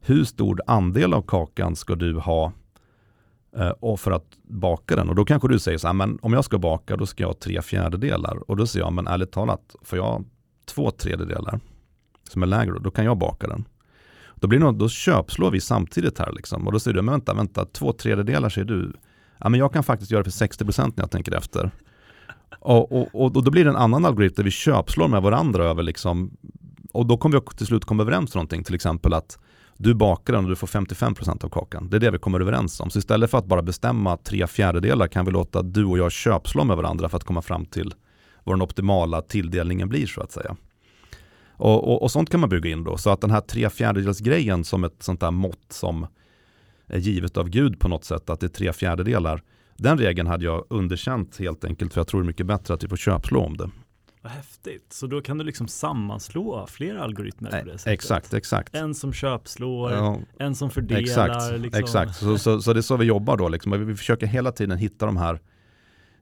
hur stor andel av kakan ska du ha eh, och för att baka den? Och då kanske du säger så här, men om jag ska baka då ska jag ha tre fjärdedelar. Och då säger jag, men ärligt talat, får jag två tredjedelar som är lägre, då kan jag baka den. Då, blir det något, då köpslår vi samtidigt här liksom. Och då säger du, men vänta, vänta, två tredjedelar säger du. Ja, men jag kan faktiskt göra det för 60% när jag tänker efter. Och, och, och, då blir det en annan algoritm där vi köpslår med varandra över liksom, och då kommer vi till slut komma överens om någonting, till exempel att du bakar den och du får 55% av kakan. Det är det vi kommer överens om. Så istället för att bara bestämma tre fjärdedelar kan vi låta du och jag köpslå med varandra för att komma fram till vad den optimala tilldelningen blir så att säga. Och, och, och, sånt kan man bygga in då. Så att den här tre fjärdedels grejen som ett sånt där mått som är givet av Gud på något sätt, att det är tre fjärdedelar. Den regeln hade jag underkänt helt enkelt för jag tror det är mycket bättre att vi får köpslå om det. Vad häftigt. Så då kan du liksom sammanslå flera algoritmer på det sättet? Exakt, exakt. En som köpslår, ja, en som fördelar. Exakt, liksom. exakt. Så, så, så, det är så vi jobbar då. Liksom. Vi försöker hela tiden hitta de här.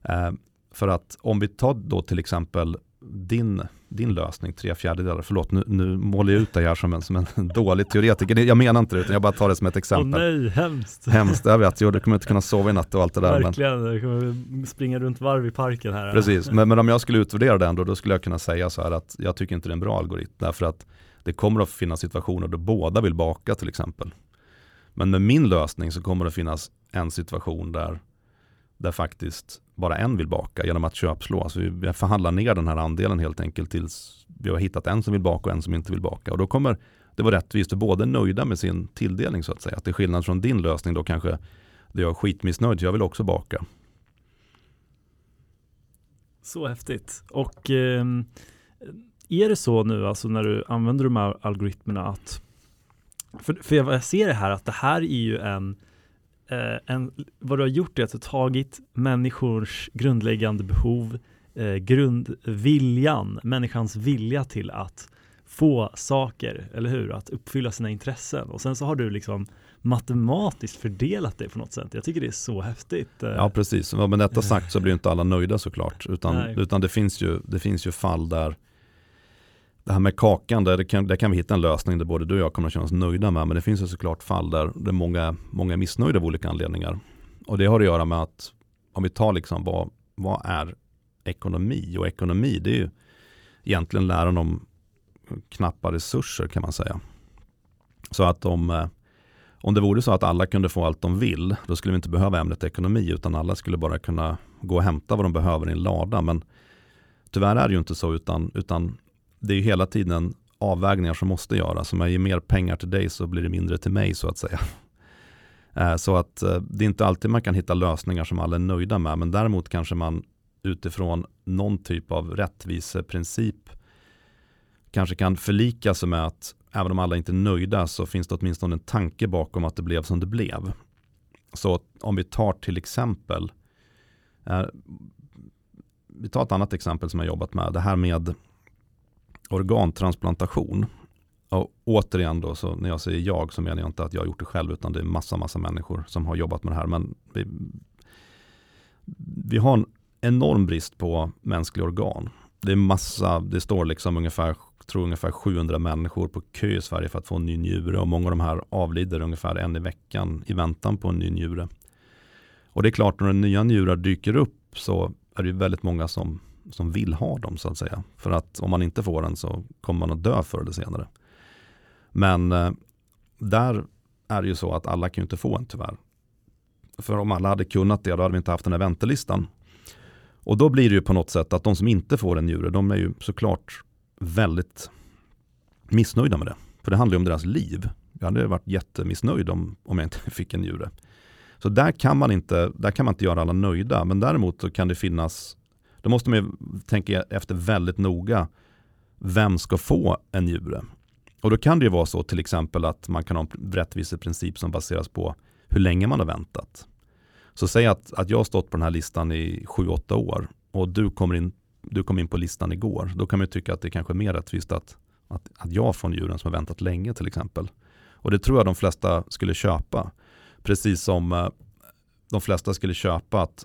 Eh, för att om vi tar då till exempel din, din lösning, tre fjärdedelar, förlåt nu, nu målar jag ut dig här som en, som en dålig teoretiker. Jag menar inte det, utan jag bara tar det som ett exempel. Åh nej, hemskt. Hemskt, jag vet, jo, du kommer inte kunna sova i natt och allt det där. Verkligen, men... du kommer springa runt varv i parken här. Precis, men, men om jag skulle utvärdera den då, då skulle jag kunna säga så här att jag tycker inte det är en bra algoritm, därför att det kommer att finnas situationer då båda vill baka till exempel. Men med min lösning så kommer det finnas en situation där, där faktiskt bara en vill baka genom att köpslå. Alltså vi förhandlar ner den här andelen helt enkelt tills vi har hittat en som vill baka och en som inte vill baka. Och då kommer det vara rättvist för båda nöjda med sin tilldelning så att säga. Att det är skillnad från din lösning då kanske där jag är skitmissnöjd, jag vill också baka. Så häftigt. Och eh, är det så nu, alltså när du använder de här algoritmerna att, för, för jag ser det här att det här är ju en eh, en, vad du har gjort är att du har tagit människors grundläggande behov, eh, grundviljan, människans vilja till att få saker, eller hur? Att uppfylla sina intressen och sen så har du liksom matematiskt fördelat det på något sätt. Jag tycker det är så häftigt. Eh. Ja, precis. Men med detta sagt så blir inte alla nöjda såklart, utan, utan det, finns ju, det finns ju fall där det här med kakan, där, kan, där kan vi hitta en lösning där både du och jag kommer att känna oss nöjda med. Men det finns ju såklart fall där, där många, många är missnöjda av olika anledningar. Och det har att göra med att om vi tar liksom vad, vad är ekonomi? Och ekonomi det är ju egentligen läran om knappa resurser kan man säga. Så att om, eh, om det vore så att alla kunde få allt de vill, då skulle vi inte behöva ämnet ekonomi, utan alla skulle bara kunna gå och hämta vad de behöver i en lada. Men tyvärr är det ju inte så, utan, utan det är ju hela tiden avvägningar som måste göras. Om jag ger mer pengar till dig så blir det mindre till mig så att säga. Eh, så att eh, det är inte alltid man kan hitta lösningar som alla är nöjda med, men däremot kanske man utifrån någon typ av rättviseprincip kanske kan förlika sig med att även om alla inte är nöjda så finns det åtminstone en tanke bakom att det blev som det blev. Så om vi tar till exempel, eh, vi tar ett annat exempel som jag jobbat med, det här med organtransplantation. Och återigen då, så när jag säger jag så menar jag inte att jag har gjort det själv utan det är massa, massa människor som har jobbat med det här. Men vi, vi har en enorm brist på mänskliga organ. Det är massa, det står liksom ungefär, tror ungefär 700 människor på kö i Sverige för att få en ny njure och många av de här avlider ungefär en i veckan i väntan på en ny njure. Och det är klart, när nya njurar dyker upp så är det väldigt många som som vill ha dem så att säga. För att om man inte får den så kommer man att dö förr eller senare. Men eh, där är det ju så att alla kan ju inte få en tyvärr. För om alla hade kunnat det, då hade vi inte haft den här väntelistan. Och då blir det ju på något sätt att de som inte får en njure, de är ju såklart väldigt missnöjda med det. För det handlar ju om deras liv. Jag hade varit jättemissnöjd om, om jag inte fick en njure. Så där kan, man inte, där kan man inte göra alla nöjda, men däremot så kan det finnas då måste man tänka efter väldigt noga. Vem ska få en njure? Och då kan det ju vara så till exempel att man kan ha en rättviseprincip som baseras på hur länge man har väntat. Så säg att, att jag har stått på den här listan i 7-8 år och du kommer, in, du kom in på listan igår. Då kan man tycka att det kanske är mer rättvist att, att, att jag får njuren som har väntat länge till exempel. Och det tror jag de flesta skulle köpa. Precis som eh, de flesta skulle köpa att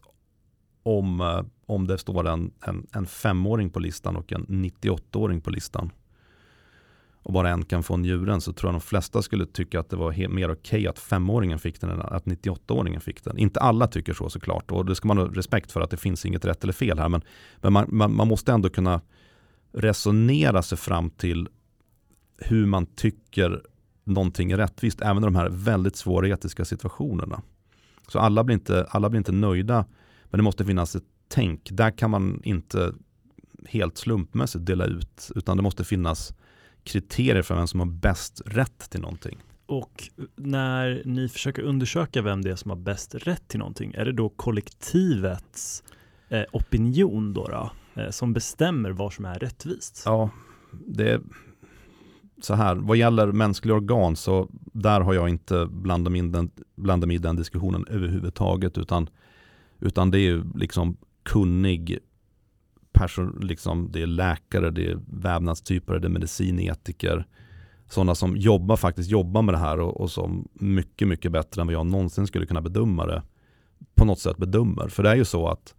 om, eh, om det står en, en, en femåring på listan och en 98-åring på listan och bara en kan få njuren så tror jag de flesta skulle tycka att det var mer okej okay att femåringen fick den än att 98-åringen fick den. Inte alla tycker så såklart och det ska man ha respekt för att det finns inget rätt eller fel här men, men man, man, man måste ändå kunna resonera sig fram till hur man tycker någonting är rättvist även i de här väldigt svåra etiska situationerna. Så alla blir inte, alla blir inte nöjda men det måste finnas ett tänk. Där kan man inte helt slumpmässigt dela ut utan det måste finnas kriterier för vem som har bäst rätt till någonting. Och när ni försöker undersöka vem det är som har bäst rätt till någonting, är det då kollektivets eh, opinion då, då eh, som bestämmer vad som är rättvist? Ja, det är så här, vad gäller mänskliga organ så där har jag inte blandat mig, den, blandat mig i den diskussionen överhuvudtaget utan, utan det är liksom kunnig person, liksom, det är läkare, det är vävnadstyper, det är medicinetiker. Sådana som jobbar, faktiskt jobbar med det här och, och, som mycket, mycket bättre än vad jag någonsin skulle kunna bedöma det på något sätt bedömer. För det är ju så att,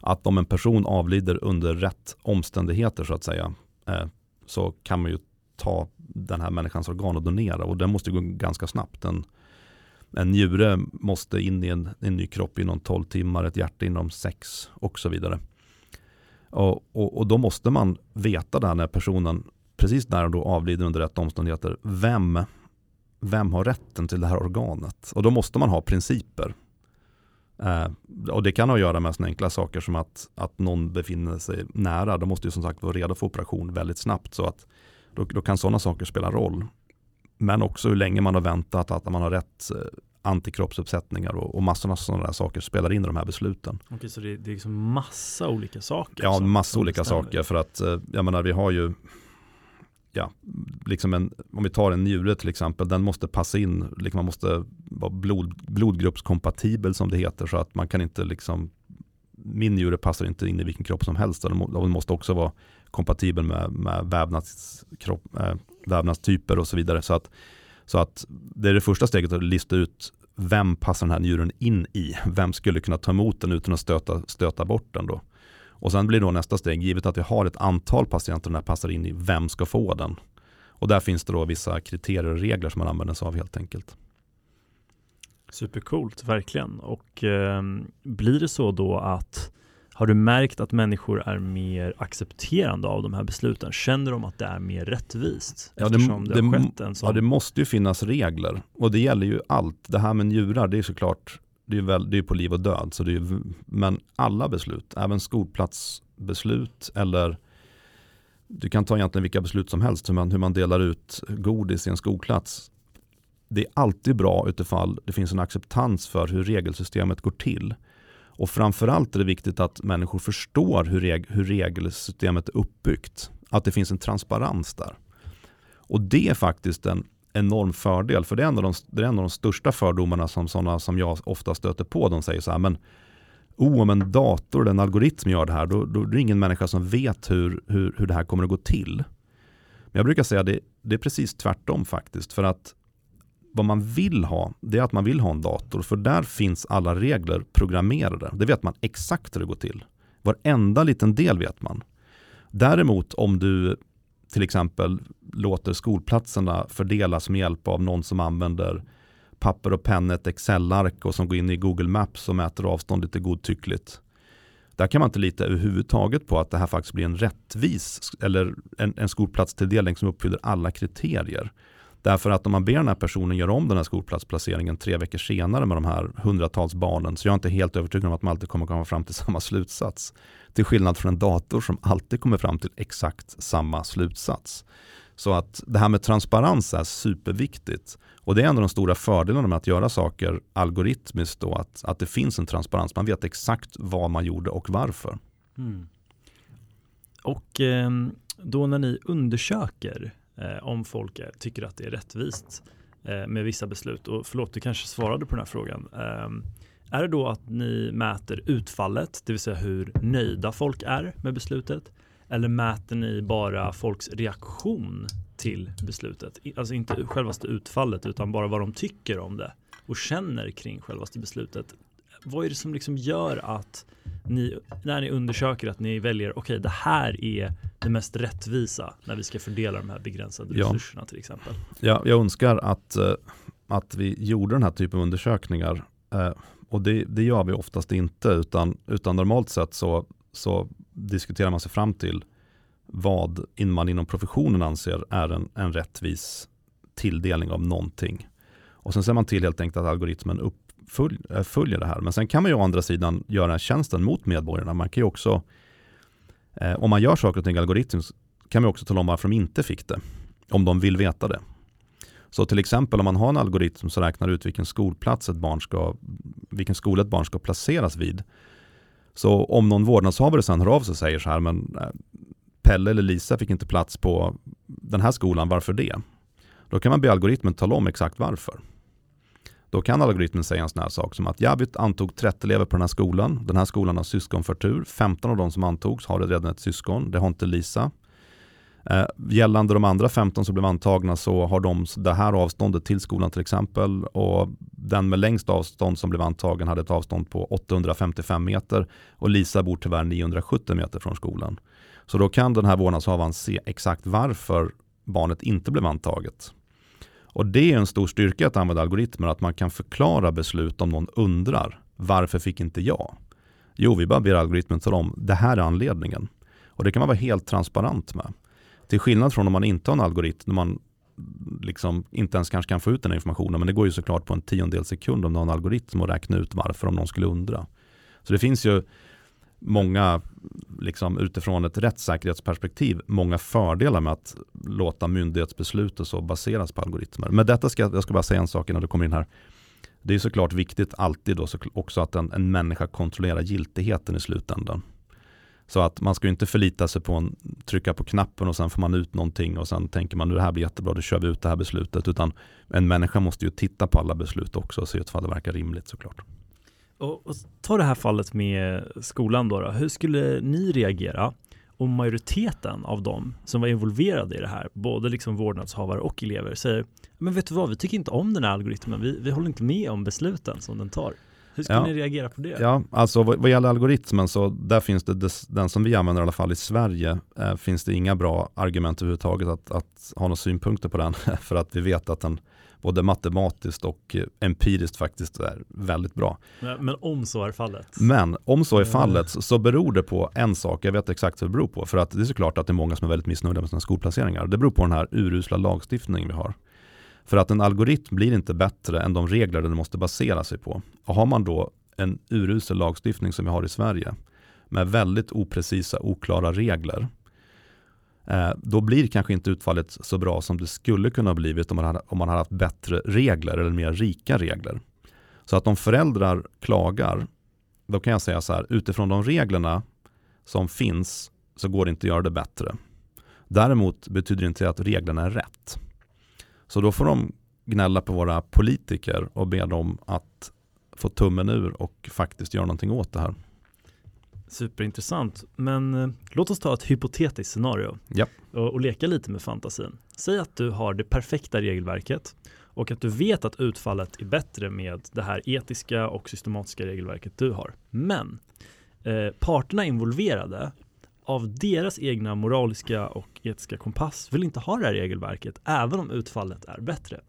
att om en person avlider under rätt omständigheter så att säga eh, så kan man ju ta den här människans organ och donera och det måste gå ganska snabbt. En, en njure måste in i en, en ny kropp inom 12 timmar, ett hjärta inom 6 och så vidare. Och, och, och, då måste man veta där när personen precis när då avlider under rätt omständigheter, vem, vem har rätten till det här organet? Och då måste man ha principer. Eh, och det kan ha att göra med sådana enkla saker som att, att någon befinner sig nära. Då måste ju som sagt vara redo för operation väldigt snabbt. Så att då, då kan sådana saker spela roll. Men också hur länge man har väntat, att man har rätt eh, antikroppsuppsättningar och, och massorna sådana där saker spelar in i de här besluten. Okej, så det, det är liksom massa olika saker? Ja, massa olika bestämmer. saker för att eh, jag menar vi har ju ja, liksom en, om vi tar en njure till exempel, den måste passa in, liksom man måste vara blod, blodgruppskompatibel som det heter så att man kan inte liksom min njure passar inte in i vilken kropp som helst den måste också vara kompatibel med, med vävnadskropp, äh, vävnadstyper och så vidare. Så att så att det är det första steget att lista ut vem passar den här njuren in i? Vem skulle kunna ta emot den utan att stöta, stöta bort den då? Och sen blir då nästa steg, givet att vi har ett antal patienter den här passar in i, vem ska få den? Och där finns det då vissa kriterier och regler som man använder sig av helt enkelt. Supercoolt, verkligen. Och eh, blir det så då att har du märkt att människor är mer accepterande av de här besluten? Känner de att det är mer rättvist? Ja, det, det, det, ja, det måste ju finnas regler och det gäller ju allt. Det här med njurar, det är såklart det är, väl, det är på liv och död. Så det är, men alla beslut, även skolplatsbeslut eller du kan ta egentligen vilka beslut som helst, hur man, hur man delar ut godis i en skolplats. Det är alltid bra utifall det finns en acceptans för hur regelsystemet går till. Och framförallt är det viktigt att människor förstår hur, reg hur regelsystemet är uppbyggt. Att det finns en transparens där. Och det är faktiskt en enorm fördel, för det är en av de, det är en av de största fördomarna som sådana som jag ofta stöter på. De säger så här, men oh, om en dator eller en algoritm gör det här, då, då är det ingen människa som vet hur, hur, hur det här kommer att gå till. Men jag brukar säga att det, det är precis tvärtom faktiskt. För att vad man vill ha, det är att man vill ha en dator. För där finns alla regler programmerade. Det vet man exakt hur det går till. Varenda liten del vet man. Däremot om du till exempel låter skolplatserna fördelas med hjälp av någon som använder papper och penna, ett Excel-ark och som går in i Google Maps och mäter avstånd lite godtyckligt. Där kan man inte lita överhuvudtaget på att det här faktiskt blir en rättvis eller en, en skolplatstilldelning som uppfyller alla kriterier. Därför att om man ber den här personen göra om den här skolplatsplaceringen tre veckor senare med de här hundratals barnen så jag är inte helt övertygad om att man alltid kommer komma fram till samma slutsats. Till skillnad från en dator som alltid kommer fram till exakt samma slutsats. Så att det här med transparens är superviktigt. Och det är en av de stora fördelarna med att göra saker algoritmiskt då, att, att det finns en transparens. Man vet exakt vad man gjorde och varför. Mm. Och ehm, då när ni undersöker eh, om folk är, tycker att det är rättvist eh, med vissa beslut. Och förlåt, du kanske svarade på den här frågan. Eh, är det då att ni mäter utfallet, det vill säga hur nöjda folk är med beslutet? Eller mäter ni bara folks reaktion till beslutet? Alltså inte självaste utfallet utan bara vad de tycker om det och känner kring självaste beslutet. Vad är det som liksom gör att ni, när ni undersöker att ni väljer, okej okay, det här är det mest rättvisa när vi ska fördela de här begränsade ja. resurserna till exempel? Ja, jag önskar att, eh, att vi gjorde den här typen av undersökningar eh, och det, det, gör vi oftast inte utan, utan normalt sett så, så diskuterar man sig fram till vad man inom professionen anser är en, en rättvis tilldelning av någonting. Och sen ser man till helt enkelt att algoritmen uppfölj, eh, det här. Men sen kan man ju å andra sidan göra tjänsten mot medborgarna. Man kan ju också, eh, om man gör saker och ting algoritmiskt, kan man också tala om varför de inte fick det. Om de vill veta det. Så till exempel om man har en algoritm som räknar ut vilken skolplats ett barn ska, vilken skola ett barn ska placeras vid. Så om någon vårdnadshavare sen hör av sig och säger så här, men eh, Pelle eller Lisa fick inte plats på den här skolan, varför det? Då kan man be algoritmen tala om exakt varför. Då kan algoritmen säga en sån här sak som att jag antog 30 elever på den här skolan. Den här skolan har syskonförtur. 15 av de som antogs har redan ett syskon. Det har inte Lisa. Eh, gällande de andra 15 som blev antagna så har de det här avståndet till skolan till exempel och den med längst avstånd som blev antagen hade ett avstånd på 855 meter och Lisa bor tyvärr 970 meter från skolan. Så då kan den här vårdnadshavaren se exakt varför barnet inte blev antaget. Och det är en stor styrka att använda algoritmer, att man kan förklara beslut om någon undrar varför fick inte jag? Jo, vi bara ber algoritmen tala om det här är anledningen. Och det kan man vara helt transparent med. Till skillnad från om man inte har en algoritm, när man liksom inte ens kanske kan få ut den informationen, men det går ju såklart på en tiondel sekund om du har en algoritm och räkna ut varför om någon skulle undra. Så det finns ju många, liksom, utifrån ett rättssäkerhetsperspektiv, många fördelar med att låta myndighetsbeslut och så baseras på algoritmer. Men detta ska jag ska bara säga en sak innan du kommer in här. Det är såklart viktigt alltid då, så också att en, en människa kontrollerar giltigheten i slutändan. Så att man ska inte förlita sig på en trycka på knappen och sen får man ut någonting och sen tänker man nu det här blir jättebra, då kör vi ut det här beslutet. Utan en människa måste ju titta på alla beslut också och se ifall det verkar rimligt såklart. Och, och ta det här fallet med skolan då, då. Hur skulle ni reagera om majoriteten av dem som var involverade i det här, både liksom vårdnadshavare och elever, säger men vet du vad, vi tycker inte om den här algoritmen, vi, vi håller inte med om besluten som den tar. Hur skulle ja. ni reagera på det? Ja, alltså vad, vad gäller algoritmen så där finns det, des, den som vi använder i alla fall i Sverige, eh, finns det inga bra argument överhuvudtaget att, att ha några synpunkter på den, för att vi vet att den både matematiskt och empiriskt faktiskt är väldigt bra. Men om så är fallet? Men om så är fallet så beror det på en sak, jag vet exakt vad det beror på. För att det är såklart att det är många som är väldigt missnöjda med sina skolplaceringar. Det beror på den här urusla lagstiftningen vi har. För att en algoritm blir inte bättre än de regler den måste basera sig på. Och har man då en urusel lagstiftning som vi har i Sverige med väldigt oprecisa, oklara regler eh, då blir kanske inte utfallet så bra som det skulle kunna ha blivit om man hade, om man hade haft bättre regler eller mer rika regler. Så att om föräldrar klagar, då kan jag säga så här, utifrån de reglerna som finns så går det inte att göra det bättre. Däremot betyder det inte att reglerna är rätt. Så då får de gnälla på våra politiker och be dem att få tummen ur och faktiskt göra någonting åt det här. Superintressant, men eh, låt oss ta ett hypotetiskt scenario ja. och, och, leka lite med fantasin. Säg att du har det perfekta regelverket och att du vet att utfallet är bättre med det här etiska och systematiska regelverket du har. Men eh, parterna involverade av deras egna moraliska och etiska kompass vill inte ha det här regelverket även om utfallet är bättre.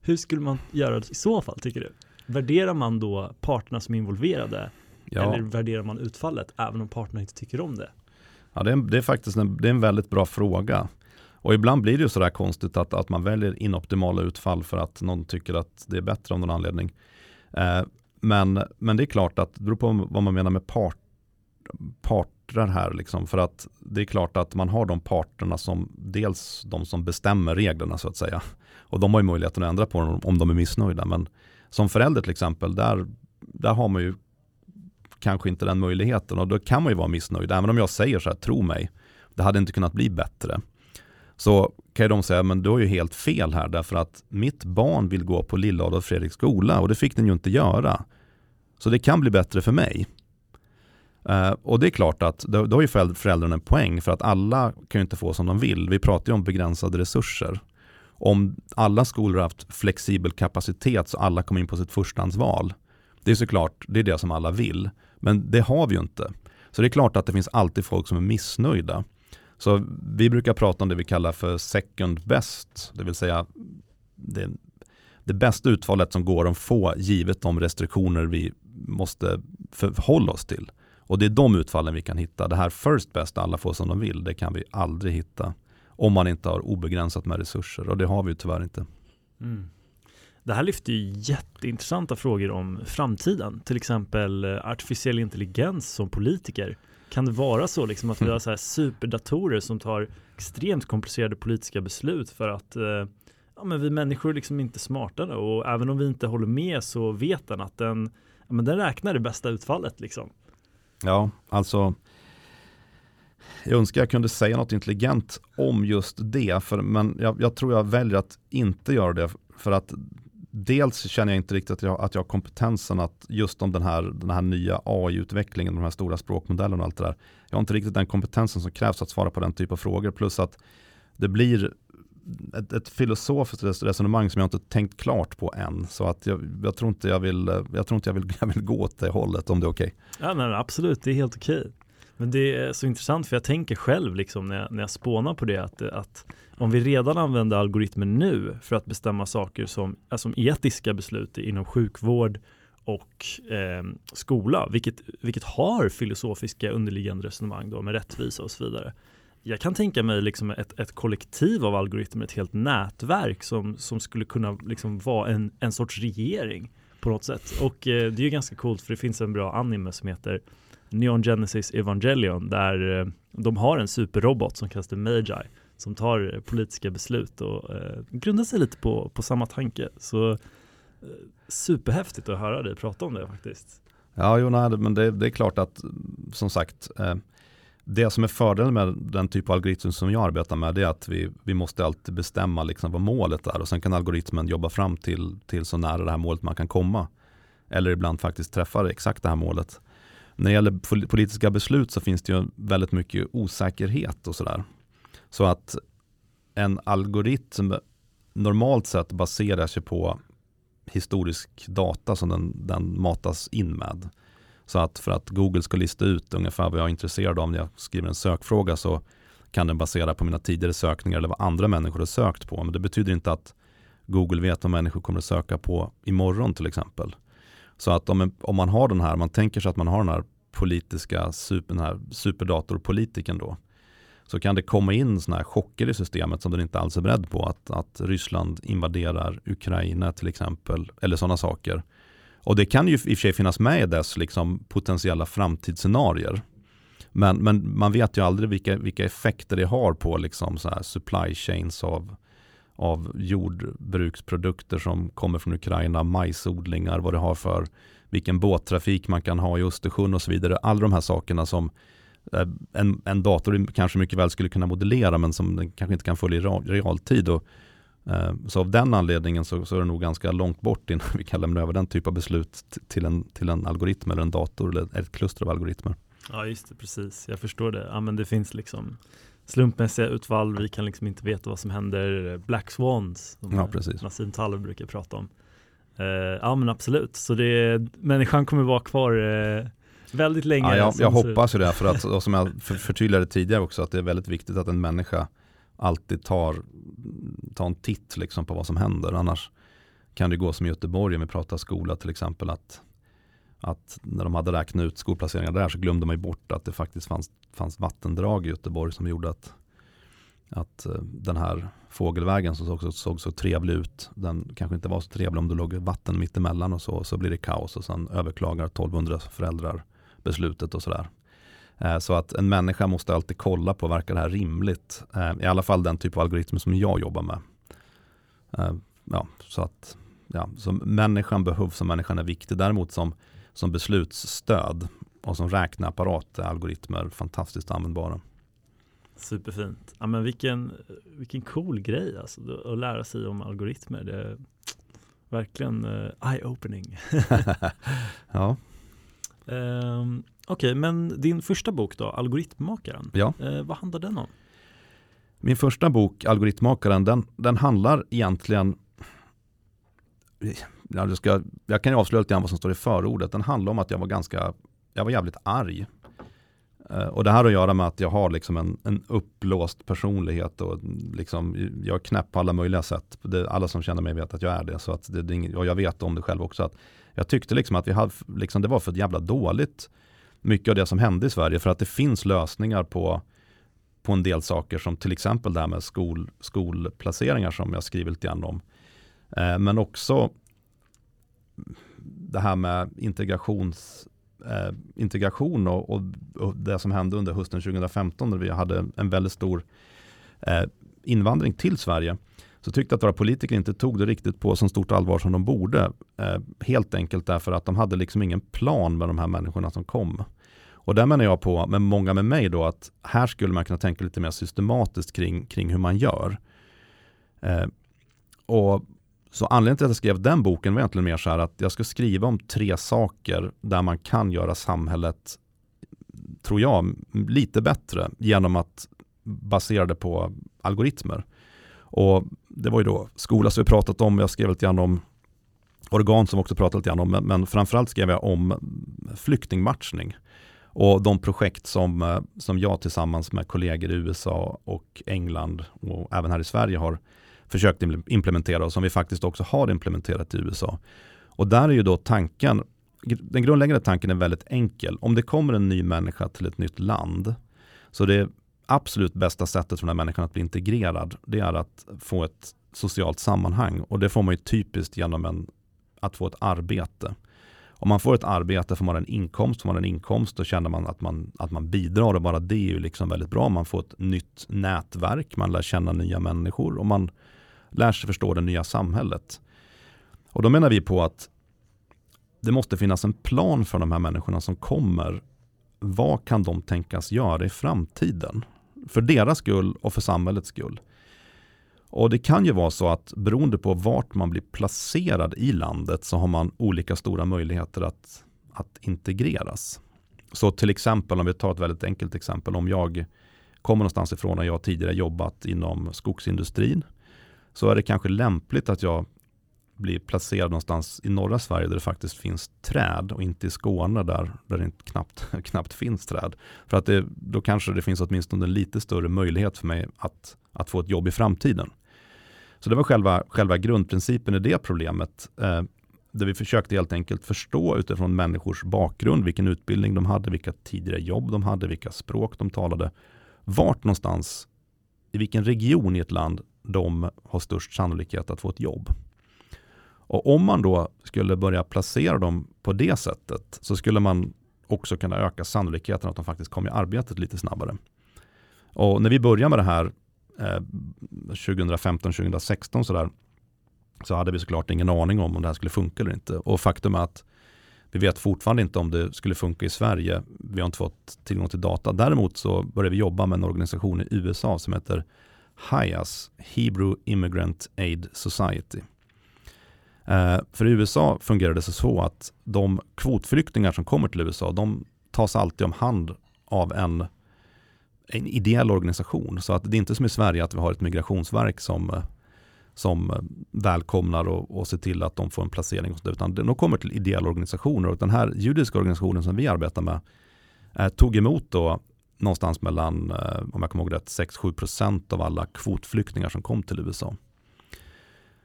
Hur skulle man göra i så fall tycker du? Värderar man då parterna som är involverade Ja. Eller värderar man utfallet även om parterna inte tycker om det? Ja, det är, det är faktiskt en, det är en väldigt bra fråga. Och ibland blir det ju sådär konstigt att, att man väljer inoptimala utfall för att någon tycker att det är bättre av någon anledning. Eh, men, men det är klart att det beror på vad man menar med part, parter här. Liksom, för att det är klart att man har de parterna som dels de som bestämmer reglerna så att säga. Och de har ju möjligheten att ändra på dem om de är missnöjda. Men som förälder till exempel, där, där har man ju kanske inte den möjligheten och då kan man ju vara missnöjd. Även om jag säger så här, tro mig, det hade inte kunnat bli bättre. Så kan ju de säga, men du har ju helt fel här därför att mitt barn vill gå på Lilla Adolf Fredriks skola och det fick den ju inte göra. Så det kan bli bättre för mig. Uh, och det är klart att då, då har ju föräldrarna en poäng för att alla kan ju inte få som de vill. Vi pratar ju om begränsade resurser. Om alla skolor har haft flexibel kapacitet så alla kommer in på sitt förstahandsval. Det är såklart, det är det som alla vill. Men det har vi ju inte. Så det är klart att det finns alltid folk som är missnöjda. Så vi brukar prata om det vi kallar för second best, det vill säga det, det bästa utfallet som går att få givet de restriktioner vi måste förhålla oss till. Och det är de utfallen vi kan hitta. Det här first best, alla får som de vill, det kan vi aldrig hitta. Om man inte har obegränsat med resurser och det har vi tyvärr inte. Mm. Det här lyfter ju jätteintressanta frågor om framtiden, till exempel eh, artificiell intelligens som politiker. Kan det vara så liksom att vi har så här superdatorer som tar extremt komplicerade politiska beslut för att eh, ja, men vi människor är liksom inte smartare och även om vi inte håller med så vet den att den, ja, men den räknar det bästa utfallet liksom. Ja, alltså jag önskar jag kunde säga något intelligent om just det, för, men jag, jag tror jag väljer att inte göra det för att dels känner jag inte riktigt att jag, att jag har kompetensen att just om den här, den här nya AI-utvecklingen, de här stora språkmodellerna och allt det där. Jag har inte riktigt den kompetensen som krävs att svara på den typ av frågor. Plus att det blir ett, ett filosofiskt resonemang som jag inte tänkt klart på än. Så att jag, jag tror inte jag vill, eh, jag tror inte jag vill, jag vill gå åt det hållet om det är okej. Okay. Ja, nej, absolut, det är helt okej. Men det är så intressant för jag tänker själv liksom när jag, när jag spånar på det att, eh, att om vi redan använder algoritmer nu för att bestämma saker som, alltså etiska beslut inom sjukvård och eh, skola, vilket, vilket har filosofiska underliggande resonemang då med rättvisa och så vidare. Jag kan tänka mig liksom ett, ett kollektiv av algoritmer, ett helt nätverk som, som skulle kunna liksom vara en, en sorts regering på något sätt. Och eh, det är ju ganska coolt för det finns en bra anime som heter Neon Genesis Evangelion där eh, de har en superrobot som kallas The Magi som tar eh, politiska beslut och eh, grundar sig lite på, på samma tanke. Så eh, superhäftigt att höra dig prata om det faktiskt. Ja, jo, nej, men det, det är klart att som sagt eh, det som är fördelen med den typ av algoritm som jag arbetar med är att vi, vi måste alltid bestämma liksom vad målet är och sen kan algoritmen jobba fram till, till så nära det här målet man kan komma. Eller ibland faktiskt träffa exakt det här målet. När det gäller politiska beslut så finns det ju väldigt mycket osäkerhet och sådär. Så att en algoritm normalt sett baserar sig på historisk data som den, den matas in med. Så att för att Google ska lista ut ungefär vad jag är intresserad av när jag skriver en sökfråga så kan den basera på mina tidigare sökningar eller vad andra människor har sökt på. Men det betyder inte att Google vet vad människor kommer att söka på imorgon till exempel. Så att om, om man har den här, man tänker sig att man har den här politiska, super, den här superdatorpolitiken då, så kan det komma in sådana här chocker i systemet som den inte alls är beredd på. Att, att Ryssland invaderar Ukraina till exempel, eller sådana saker. Och det kan ju i och för sig finnas med i dess liksom, potentiella framtidsscenarier. Men, men man vet ju aldrig vilka, vilka effekter det har på liksom, så här supply chains av, av jordbruksprodukter som kommer från Ukraina, majsodlingar, vad det har för, vilken båttrafik man kan ha i Östersjön och så vidare. Alla de här sakerna som eh, en, en dator kanske mycket väl skulle kunna modellera men som den kanske inte kan följa i realtid. Och, så av den anledningen så, så, är det nog ganska långt bort innan vi kan lämna över den typ av beslut till en, till en algoritm eller en dator eller ett kluster av algoritmer. Ja just det, precis. Jag förstår det. Ja, men det finns liksom slumpmässiga utfall, vi kan liksom inte veta vad som händer, Black Swans, som ja. Nassim Taleb brukar prata om. Uh, ja men absolut, så det, människan kommer vara kvar uh, väldigt länge. Ja, jag, jag hoppas ju det, för att som jag förtydligade tidigare också, att det är väldigt viktigt att en människa alltid tar, tar en titt liksom på vad som händer. Annars kan det gå som i Göteborg, om vi pratar skola till exempel, att, att när de hade räknat ut skolplaceringar där så glömde man ju bort att det faktiskt fanns, fanns vattendrag i Göteborg som gjorde att, att eh, den här fågelvägen som såg, såg så trevlig ut, den kanske inte var så trevlig om det låg vatten mitt emellan och så, så blir det kaos och sen överklagar 1200 föräldrar beslutet och sådär. Eh, så att en människa måste alltid kolla på, verkar det här rimligt? Eh, I alla fall den typ av algoritmer som jag jobbar med. Eh, ja, så att ja, så människan behövs och människan är viktig. Däremot som, som beslutsstöd och som räkneapparat är algoritmer fantastiskt användbara. Superfint. Ja, men vilken, vilken cool grej alltså, att lära sig om algoritmer. Det är verkligen eye-opening. ja. Um, Okej, men din första bok då, Algoritmmakaren, Ja. eh, vad handlar den om? Min första bok, Algoritmakaren, den, den handlar egentligen ja, det ska, jag kan ju avslöja lite grann vad som står i förordet. Den handlar om att jag var ganska, jag var jävligt arg. Eh, och det här har att göra med att jag har liksom en, en uppblåst personlighet och liksom, jag är knäpp på alla möjliga sätt. Det, alla som känner mig vet att jag är det. Så att det, det är inget, och jag vet om det själv också. Att jag tyckte liksom att vi hade, liksom, det var för jävla dåligt mycket av det som hände i Sverige. För att det finns lösningar på, på en del saker som till exempel det här med skol, skolplaceringar som jag skrivit lite grann om. Eh, men också det här med integrations, eh, integration och, och, och, det som hände under hösten 2015 när vi hade en väldigt stor eh, invandring till Sverige. Så tyckte att våra politiker inte tog det riktigt på så stort allvar som de borde. Eh, helt enkelt därför att de hade liksom ingen plan med de här människorna som kom. Och där menar jag på, med många med mig då, att här skulle man kunna tänka lite mer systematiskt kring, kring hur man gör. Eh, och så anledningen till att jag skrev den boken var egentligen mer så här att jag ska skriva om tre saker där man kan göra samhället, tror jag, lite bättre genom att basera det på algoritmer. Och det var ju då skola som vi pratat om, jag skrev lite grann om organ som också pratat lite grann om, men, men framförallt skrev jag om flyktingmatchning och de projekt som, eh, som jag tillsammans med kollegor i USA och England och även här i Sverige har försökt implementera och som vi faktiskt också har implementerat i USA. Och där är ju då tanken, den grundläggande tanken är väldigt enkel. Om det kommer en ny människa till ett nytt land, så det absolut bästa sättet för den här människan att bli integrerad, det är att få ett socialt sammanhang. Och det får man ju typiskt genom en, att få ett arbete. Om man får ett arbete får man en inkomst, får man en inkomst då känner man att man, att man bidrar och bara det är ju liksom väldigt bra. Man får ett nytt nätverk, man lär känna nya människor och man lär sig förstå det nya samhället. Och då menar vi på att det måste finnas en plan för de här människorna som kommer. Vad kan de tänkas göra i framtiden? För deras skull och för samhällets skull. Och det kan ju vara så att beroende på vart man blir placerad i landet så har man olika stora möjligheter att, att integreras. Så till exempel om vi tar ett väldigt enkelt exempel. Om jag kommer någonstans ifrån och jag tidigare jobbat inom skogsindustrin så är det kanske lämpligt att jag blir placerad någonstans i norra Sverige där det faktiskt finns träd och inte i Skåne där, där det knappt, knappt finns träd. För att det, då kanske det finns åtminstone en lite större möjlighet för mig att, att få ett jobb i framtiden. Så det var själva, själva grundprincipen i det problemet. Eh, där vi försökte helt enkelt förstå utifrån människors bakgrund, vilken utbildning de hade, vilka tidigare jobb de hade, vilka språk de talade. Vart någonstans, i vilken region i ett land de har störst sannolikhet att få ett jobb. Och om man då skulle börja placera dem på det sättet så skulle man också kunna öka sannolikheten att de faktiskt kommer i arbetet lite snabbare. Och när vi började med det här eh, 2015-2016 sådär så hade vi såklart ingen aning om om det här skulle funka eller inte. Och faktum är att vi vet fortfarande inte om det skulle funka i Sverige. Vi har inte fått tillgång till data. Däremot så började vi jobba med en organisation i USA som heter HIAS, Hebrew Immigrant Aid Society. Eh, för i USA fungerar det så att de kvotflyktingar som kommer till USA, de tas alltid om hand av en, en ideell organisation. Så att det är inte som i Sverige att vi har ett migrationsverk som, som välkomnar och, och ser till att de får en placering. Och så, utan de kommer till ideella organisationer och den här judiska organisationen som vi arbetar med eh, tog emot då någonstans mellan, eh, om jag kommer ihåg rätt, 6-7% av alla kvotflyktingar som kom till USA.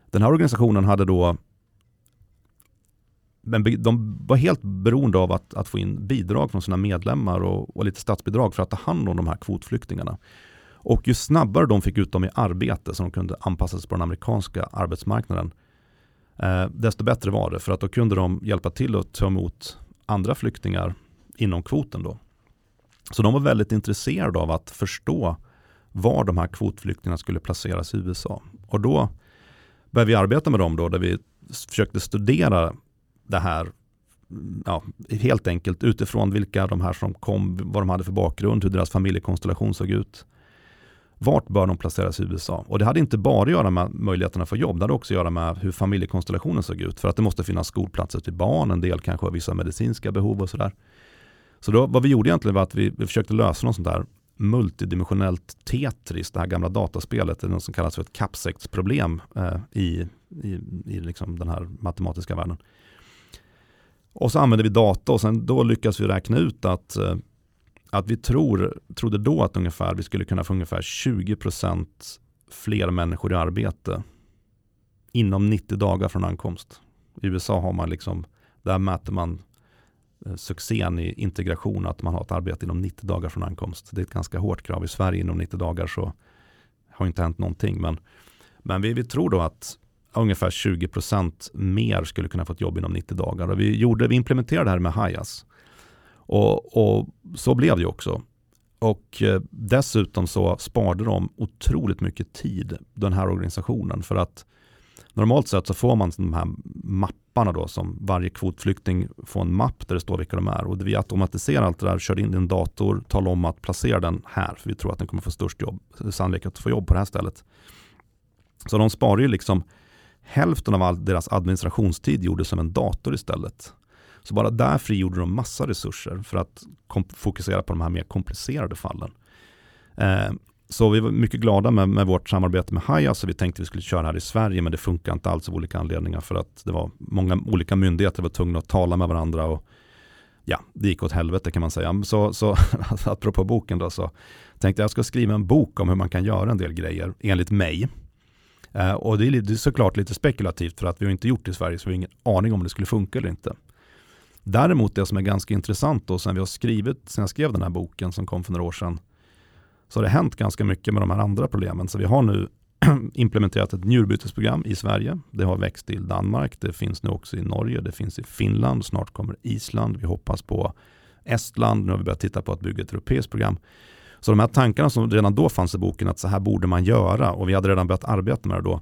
Den här organisationen hade då men de var helt beroende av att, att få in bidrag från sina medlemmar och, och, lite statsbidrag för att ta hand om de här kvotflyktingarna. Och ju snabbare de fick ut dem i arbete så de kunde anpassa sig på den amerikanska arbetsmarknaden, eh, desto bättre var det. För att då kunde de hjälpa till att ta emot andra flyktingar inom kvoten. Då. Så de var väldigt intresserade av att förstå var de här kvotflyktingarna skulle placeras i USA. Och då började vi arbeta med dem då, där vi försökte studera det här mm, ja, helt enkelt utifrån vilka de här som kom, vad de hade för bakgrund, hur deras familjekonstellation såg ut. Vart bör de placeras i USA? Och det hade inte bara att göra med möjligheterna för jobb, det hade också att göra med hur familjekonstellationen såg ut. För att det måste finnas skolplatser till barn, en del kanske har vissa medicinska behov och sådär. Så då, vad vi gjorde egentligen var att vi, vi försökte lösa något sånt där multidimensionellt Tetris, det här gamla dataspelet, det är något som kallas för ett kappsäcksproblem eh, i, i, i liksom den här matematiska världen. Och så använde vi data och sen då lyckas vi räkna ut att, eh, att vi tror, trodde då att ungefär vi skulle kunna få ungefär 20% fler människor i arbete inom 90 dagar från ankomst. I USA har man liksom, där mäter man eh, succén i integration, att man har ett arbete inom 90 dagar från ankomst. Det är ett ganska hårt krav. I Sverige inom 90 dagar så har inte hänt någonting. Men, men vi, vi tror då att ungefär 20% mer skulle kunna få ett jobb inom 90 dagar. Och vi, gjorde, vi implementerade det här med Hayas. Och, och så blev det också. Och eh, dessutom så sparade de otroligt mycket tid, den här organisationen. För att normalt sett så får man de här mapparna då som varje kvotflykting får en mapp där det står vilka de är. Och vi automatiserar allt det där, kör in i en dator, talar om att placera den här. För vi tror att den kommer få störst jobb, sannolikhet att få jobb på det här stället. Så de sparar ju liksom hälften av all deras administrationstid gjordes som en dator istället. Så bara där frigjorde de massa resurser för att fokusera på de här mer komplicerade fallen. Eh, så vi var mycket glada med, med vårt samarbete med Haya, så vi tänkte att vi skulle köra här i Sverige, men det funkar inte alls av olika anledningar för att det var många olika myndigheter var tvungna att tala med varandra och ja, det gick åt helvete kan man säga. Så, så apropå boken då, så tänkte jag jag ska skriva en bok om hur man kan göra en del grejer, enligt mig. Eh, och det är, det är såklart lite spekulativt för att vi har inte gjort det i Sverige, så vi har ingen aning om det skulle funka eller inte. Däremot det som är ganska intressant då, sen vi har skrivit, sen jag skrev den här boken som kom för några år sedan, så har det hänt ganska mycket med de här andra problemen. Så vi har nu implementerat ett njurbytesprogram i Sverige. Det har växt till Danmark, det finns nu också i Norge, det finns i Finland, snart kommer Island, vi hoppas på Estland, nu har vi börjat titta på att bygga ett europeiskt program. Så de här tankarna som redan då fanns i boken, att så här borde man göra och vi hade redan börjat arbeta med det då,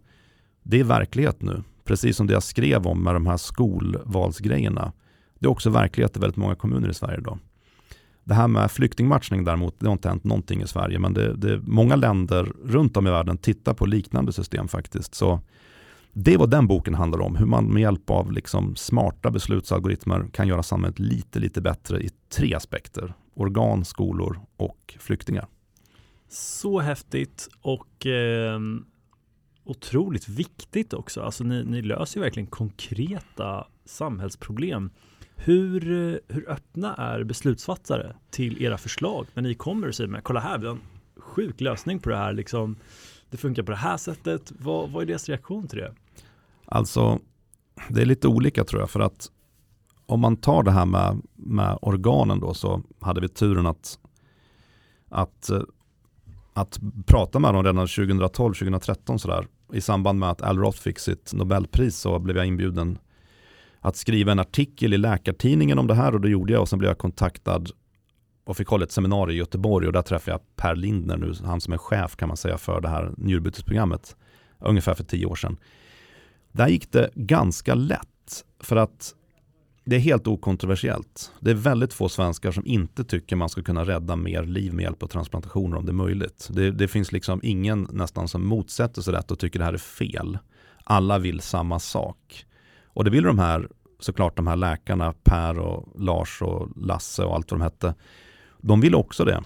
det är verklighet nu. Precis som det jag skrev om med de här skolvalsgrejerna. Det är också verklighet i väldigt många kommuner i Sverige idag. Det här med flyktingmatchning däremot, det har inte hänt någonting i Sverige, men det, det, många länder runt om i världen tittar på liknande system faktiskt. Så det var den boken handlar om, hur man med hjälp av liksom smarta beslutsalgoritmer kan göra samhället lite, lite bättre i tre aspekter. Organ, skolor och flyktingar. Så häftigt och eh, otroligt viktigt också. Alltså ni, ni löser verkligen konkreta samhällsproblem. Hur, hur öppna är beslutsfattare till era förslag när ni kommer och säger med kolla här, vi har en sjuk lösning på det här, liksom, det funkar på det här sättet. Vad, vad är deras reaktion till det? Alltså, det är lite olika tror jag, för att om man tar det här med, med organen då så hade vi turen att, att, eh, att prata med dem redan 2012-2013 sådär. I samband med att Al Roth fick sitt Nobelpris så blev jag inbjuden att skriva en artikel i Läkartidningen om det här och det gjorde jag och sen blev jag kontaktad och fick hålla ett seminarium i Göteborg och där träffade jag Per Lindner nu, han som är chef kan man säga för det här njurbytesprogrammet, ungefär för tio år sedan. Där gick det ganska lätt för att det är helt okontroversiellt. Det är väldigt få svenskar som inte tycker man ska kunna rädda mer liv med hjälp av transplantationer om det är möjligt. Det, det finns liksom ingen nästan som motsätter sig detta och tycker det här är fel. Alla vill samma sak. Och det vill de här, såklart de här läkarna, Per och Lars och Lasse och allt vad de hette. De vill också det.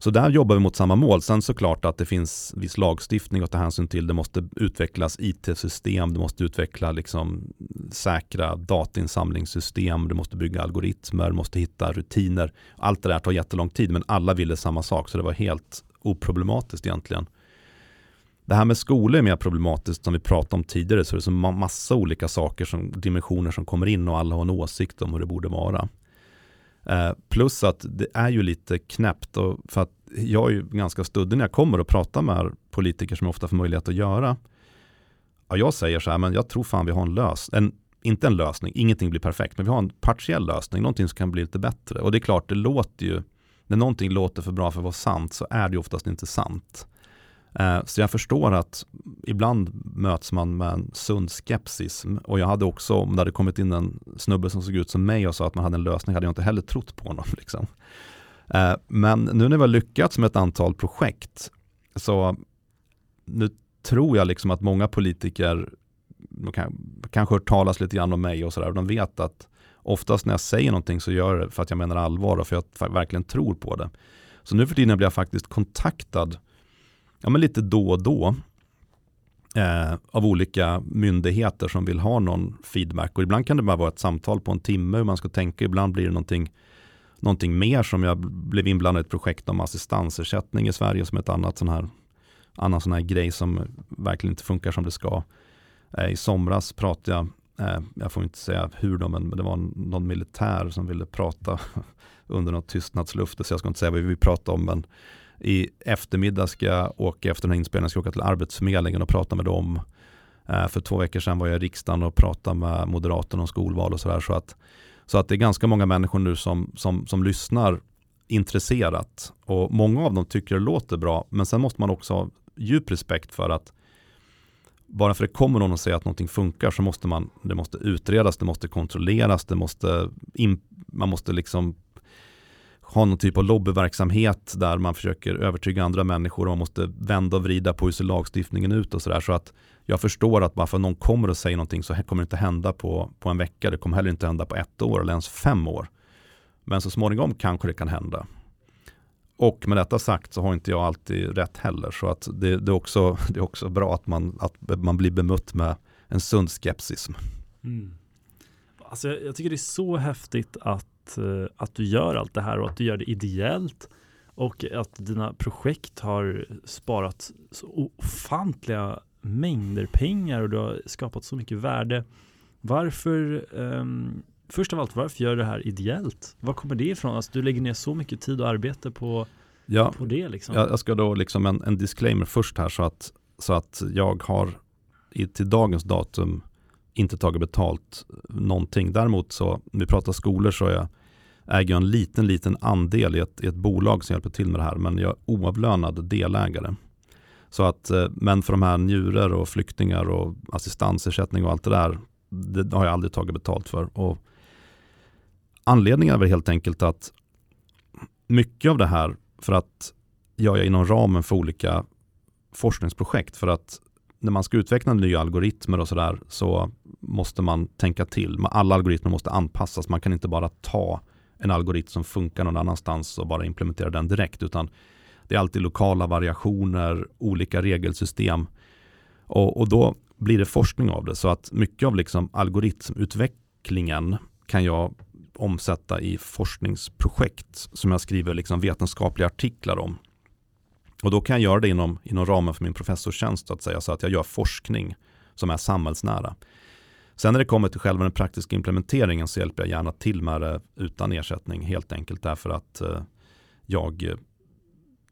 Så där jobbar vi mot samma mål. Sen såklart att det finns viss lagstiftning att ta hänsyn till. Det måste utvecklas IT-system, det måste utveckla liksom säkra datainsamlingssystem, det måste bygga algoritmer, det måste hitta rutiner. Allt det där tar jättelång tid men alla ville samma sak så det var helt oproblematiskt egentligen. Det här med skolor är mer problematiskt som vi pratade om tidigare så det är så massa olika saker som dimensioner som kommer in och alla har en åsikt om hur det borde vara. Eh, plus att det är ju lite knäppt och för att jag är ju ganska studdig när jag kommer och pratar med politiker som jag ofta får möjlighet att göra. Ja, jag säger så här, men jag tror fan vi har en lösning, inte en lösning, ingenting blir perfekt, men vi har en partiell lösning, någonting som kan bli lite bättre. Och det är klart, det låter ju, när någonting låter för bra för att vara sant så är det ju oftast inte sant. Eh, så jag förstår att ibland möts man med en sund skepsis. Och jag hade också, om det hade kommit in en snubbe som såg ut som mig och sa att man hade en lösning, hade jag inte heller trott på honom. Liksom. Eh, men nu när vi har lyckats med ett antal projekt, så nu tror jag liksom att många politiker kan, kanske hört talas lite grann om mig och sådär. De vet att oftast när jag säger någonting så gör jag det för att jag menar allvar och för att jag verkligen tror på det. Så nu för tiden blir jag faktiskt kontaktad ja, men lite då och då eh, av olika myndigheter som vill ha någon feedback. Och ibland kan det bara vara ett samtal på en timme hur man ska tänka. Ibland blir det någonting, någonting mer som jag blev inblandad i ett projekt om assistansersättning i Sverige som ett annat sån här, annan sån här grej som verkligen inte funkar som det ska. Eh, I somras pratade jag, eh, jag får inte säga hur då, men det var någon militär som ville prata under något tystnadslufte, så jag ska inte säga vad vi pratade om, men i eftermiddag ska jag åka efter den här inspelningen, ska jag åka till Arbetsförmedlingen och prata med dem. Eh, för två veckor sedan var jag i riksdagen och pratade med Moderaterna om skolval och sådär. Så att, så att det är ganska många människor nu som, som, som lyssnar intresserat. Och många av dem tycker det låter bra, men sen måste man också ha djup respekt för att bara för det kommer någon och säger att någonting funkar så måste man, det måste utredas, det måste kontrolleras, det måste in, man måste liksom ha någon typ av lobbyverksamhet där man försöker övertyga andra människor och man måste vända och vrida på hur ser lagstiftningen ut och sådär. Så att jag förstår att bara för att någon kommer och säger någonting så kommer det inte hända på, på en vecka. Det kommer heller inte hända på ett år eller ens fem år. Men så småningom kanske det kan hända. Och med detta sagt så har inte jag alltid rätt heller. Så att det, det, är, också, det är också bra att man, att man blir bemött med en sund skepsis. Mm. Alltså jag, jag tycker det är så häftigt att Eh, att, du gör allt det här och att du gör det ideellt och att dina projekt har sparat så ofantliga mängder pengar och du har skapat så mycket värde. Varför, um, först av allt, varför gör du det här ideellt? Var kommer det ifrån? Alltså, du lägger ner så mycket tid och arbete på, ja, på det. Liksom. Jag ska då liksom en, en disclaimer först här så att, så att jag har i, till dagens datum inte tagit betalt någonting. Däremot så, när vi pratar skolor så är jag äger jag en liten, liten andel i ett, i ett bolag som hjälper till med det här. Men jag är oavlönad delägare. Så att, eh, men för de här njurer och flyktingar och assistansersättning och allt det där, det har jag aldrig tagit betalt för. Och anledningen är väl helt enkelt att mycket av det här, för att gör jag inom ramen för olika forskningsprojekt. För att när man ska utveckla nya algoritmer och sådär så måste man tänka till. Alla algoritmer måste anpassas. Man kan inte bara ta en algoritm som funkar någon annanstans och bara implementera den direkt. Utan det är alltid lokala variationer, olika regelsystem. Och, och då blir det forskning av det. Så att mycket av liksom algoritmutvecklingen kan jag omsätta i forskningsprojekt som jag skriver liksom vetenskapliga artiklar om. Och då kan jag göra det inom, inom ramen för min professorstjänst så att säga, så att jag gör forskning som är samhällsnära. Sen när det kommer till själva den praktiska implementeringen så hjälper jag gärna till med det utan ersättning helt enkelt därför att eh, jag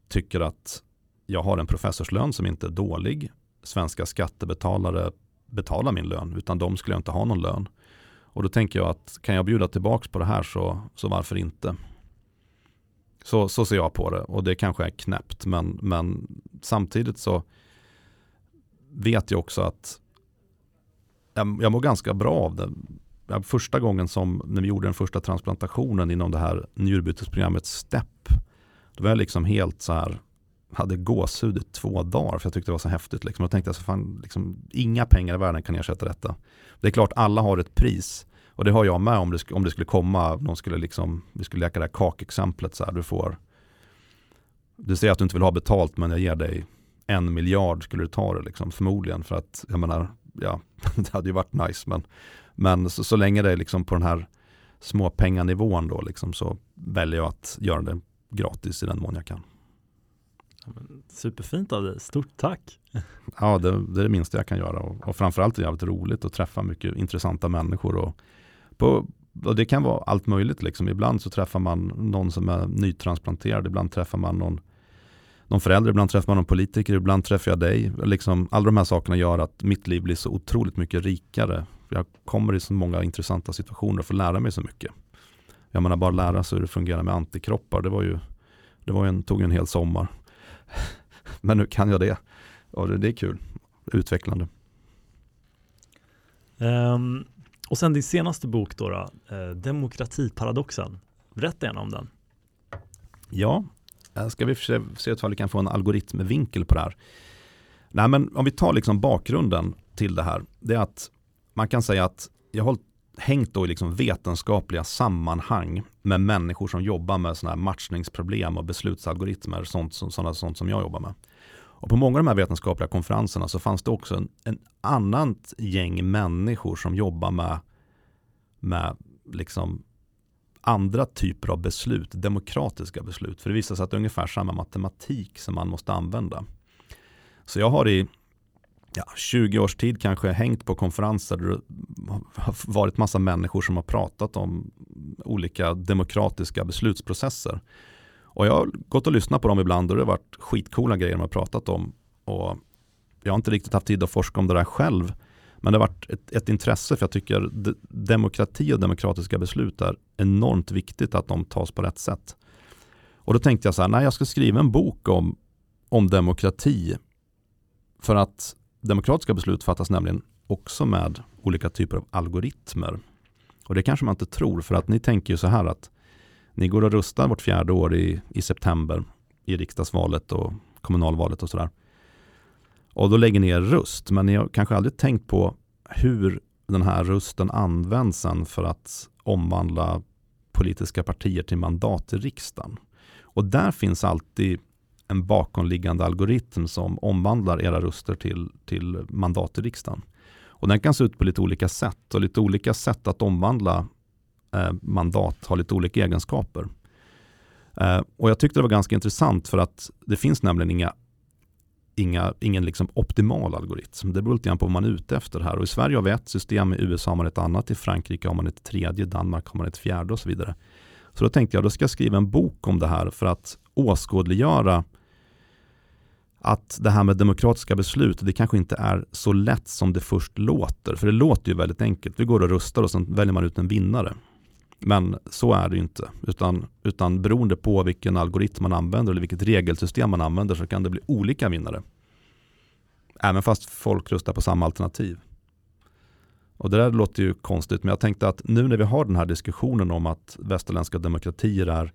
tycker att jag har en professorslön som inte är dålig. Svenska skattebetalare betalar min lön utan de skulle jag inte ha någon lön. Och då tänker jag att kan jag bjuda tillbaka på det här så, så varför inte? Så, så ser jag på det och det kanske är knäppt men, men samtidigt så vet jag också att jag, jag mår ganska bra av det. Första gången som när vi gjorde den första transplantationen inom det här njurbytesprogrammet STEP. Då var jag liksom helt så här, hade gåshud i två dagar för jag tyckte det var så häftigt. Liksom. Jag tänkte alltså, fan, liksom, inga pengar i världen kan ersätta detta. Det är klart alla har ett pris. Och det har jag med om det, om det skulle komma, någon skulle liksom, vi skulle leka det här kakexemplet så här, du får, du säger att du inte vill ha betalt men jag ger dig en miljard skulle du ta det liksom, förmodligen för att jag menar, ja, det hade ju varit nice. Men, men så, så länge det är liksom på den här småpenganivån då liksom, så väljer jag att göra det gratis i den mån jag kan. Superfint av dig, stort tack! Ja, det, det är det minsta jag kan göra och, och framförallt är det jävligt roligt att träffa mycket intressanta människor. Och, på, och det kan vara allt möjligt, liksom. ibland så träffar man någon som är nytransplanterad, ibland träffar man någon någon förälder, ibland träffar man någon politiker, ibland träffar jag dig. Liksom, alla de här sakerna gör att mitt liv blir så otroligt mycket rikare. Jag kommer i så många intressanta situationer och får lära mig så mycket. Jag menar bara lära sig hur det fungerar med antikroppar. Det var ju, det var en, tog en hel sommar. Men nu kan jag det. Och det, det är kul. Utvecklande. Um, och sen din senaste bok då, då eh, Demokratiparadoxen. Berätta gärna om den. Ja, Eh, ska vi se ifall vi kan få en algoritmvinkel på det här. Nej, men om vi tar liksom bakgrunden till det här, det är att man kan säga att jag har hängt då i liksom vetenskapliga sammanhang med människor som jobbar med sådana här matchningsproblem och beslutsalgoritmer, sånt sådana, sånt som jag jobbar med. Och på många av de här vetenskapliga konferenserna så fanns det också en, en annat gäng människor som jobbar med, med liksom andra typer av beslut, demokratiska beslut. För det visar sig att det är ungefär samma matematik som man måste använda. Så jag har i ja, 20 års tid kanske hängt på konferenser där det har varit massa människor som har pratat om olika demokratiska beslutsprocesser. Och jag har gått och lyssnat på dem ibland och det har varit skitcoola grejer de har pratat om. Och jag har inte riktigt haft tid att forska om det där själv. Men det har varit ett, ett intresse för jag tycker demokrati och demokratiska beslut är enormt viktigt att de tas på rätt sätt. Och då tänkte jag så här, nej jag ska skriva en bok om, om demokrati. För att demokratiska beslut fattas nämligen också med olika typer av algoritmer. Och det kanske man inte tror för att ni tänker ju så här att ni går och röstar vårt fjärde år i, i september i riksdagsvalet och kommunalvalet och sådär. Och då lägger ni er röst, men ni har kanske aldrig tänkt på hur den här rösten används sen för att omvandla politiska partier till mandat i riksdagen. Och där finns alltid en bakomliggande algoritm som omvandlar era röster till, till mandat i riksdagen. Och den kan se ut på lite olika sätt och lite olika sätt att omvandla eh, mandat har lite olika egenskaper. Eh, och jag tyckte det var ganska intressant för att det finns nämligen inga, inga, ingen liksom optimal algoritm. Det beror lite grann på vad man är ute efter här. Och I Sverige har vi ett system, i USA har man ett annat, i Frankrike har man ett tredje, i Danmark har man ett fjärde och så vidare. Så då tänkte jag, då ska jag skriva en bok om det här för att åskådliggöra att det här med demokratiska beslut, det kanske inte är så lätt som det först låter. För det låter ju väldigt enkelt. Vi går och röstar och sen väljer man ut en vinnare. Men så är det ju inte. Utan, utan beroende på vilken algoritm man använder eller vilket regelsystem man använder så kan det bli olika vinnare. Även fast folk röstar på samma alternativ. Och det där låter ju konstigt, men jag tänkte att nu när vi har den här diskussionen om att västerländska demokratier är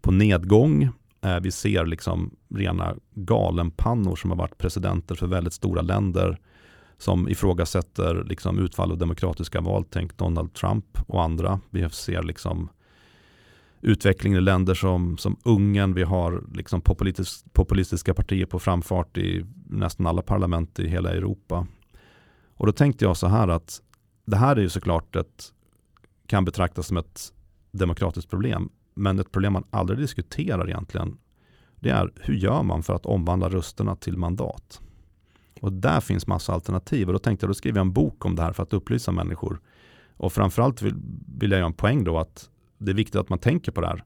på nedgång, eh, vi ser liksom rena galenpannor som har varit presidenter för väldigt stora länder, som ifrågasätter liksom utfall av demokratiska val. Tänk Donald Trump och andra. Vi ser liksom utvecklingen i länder som, som Ungern. Vi har liksom populistisk, populistiska partier på framfart i nästan alla parlament i hela Europa. Och då tänkte jag så här att det här är ju såklart ett, kan betraktas som ett demokratiskt problem. Men ett problem man aldrig diskuterar egentligen, det är hur gör man för att omvandla rösterna till mandat? Och där finns massa alternativ. Och då tänkte jag, då skriver jag en bok om det här för att upplysa människor. Och framförallt vill, vill jag göra en poäng då att det är viktigt att man tänker på det här.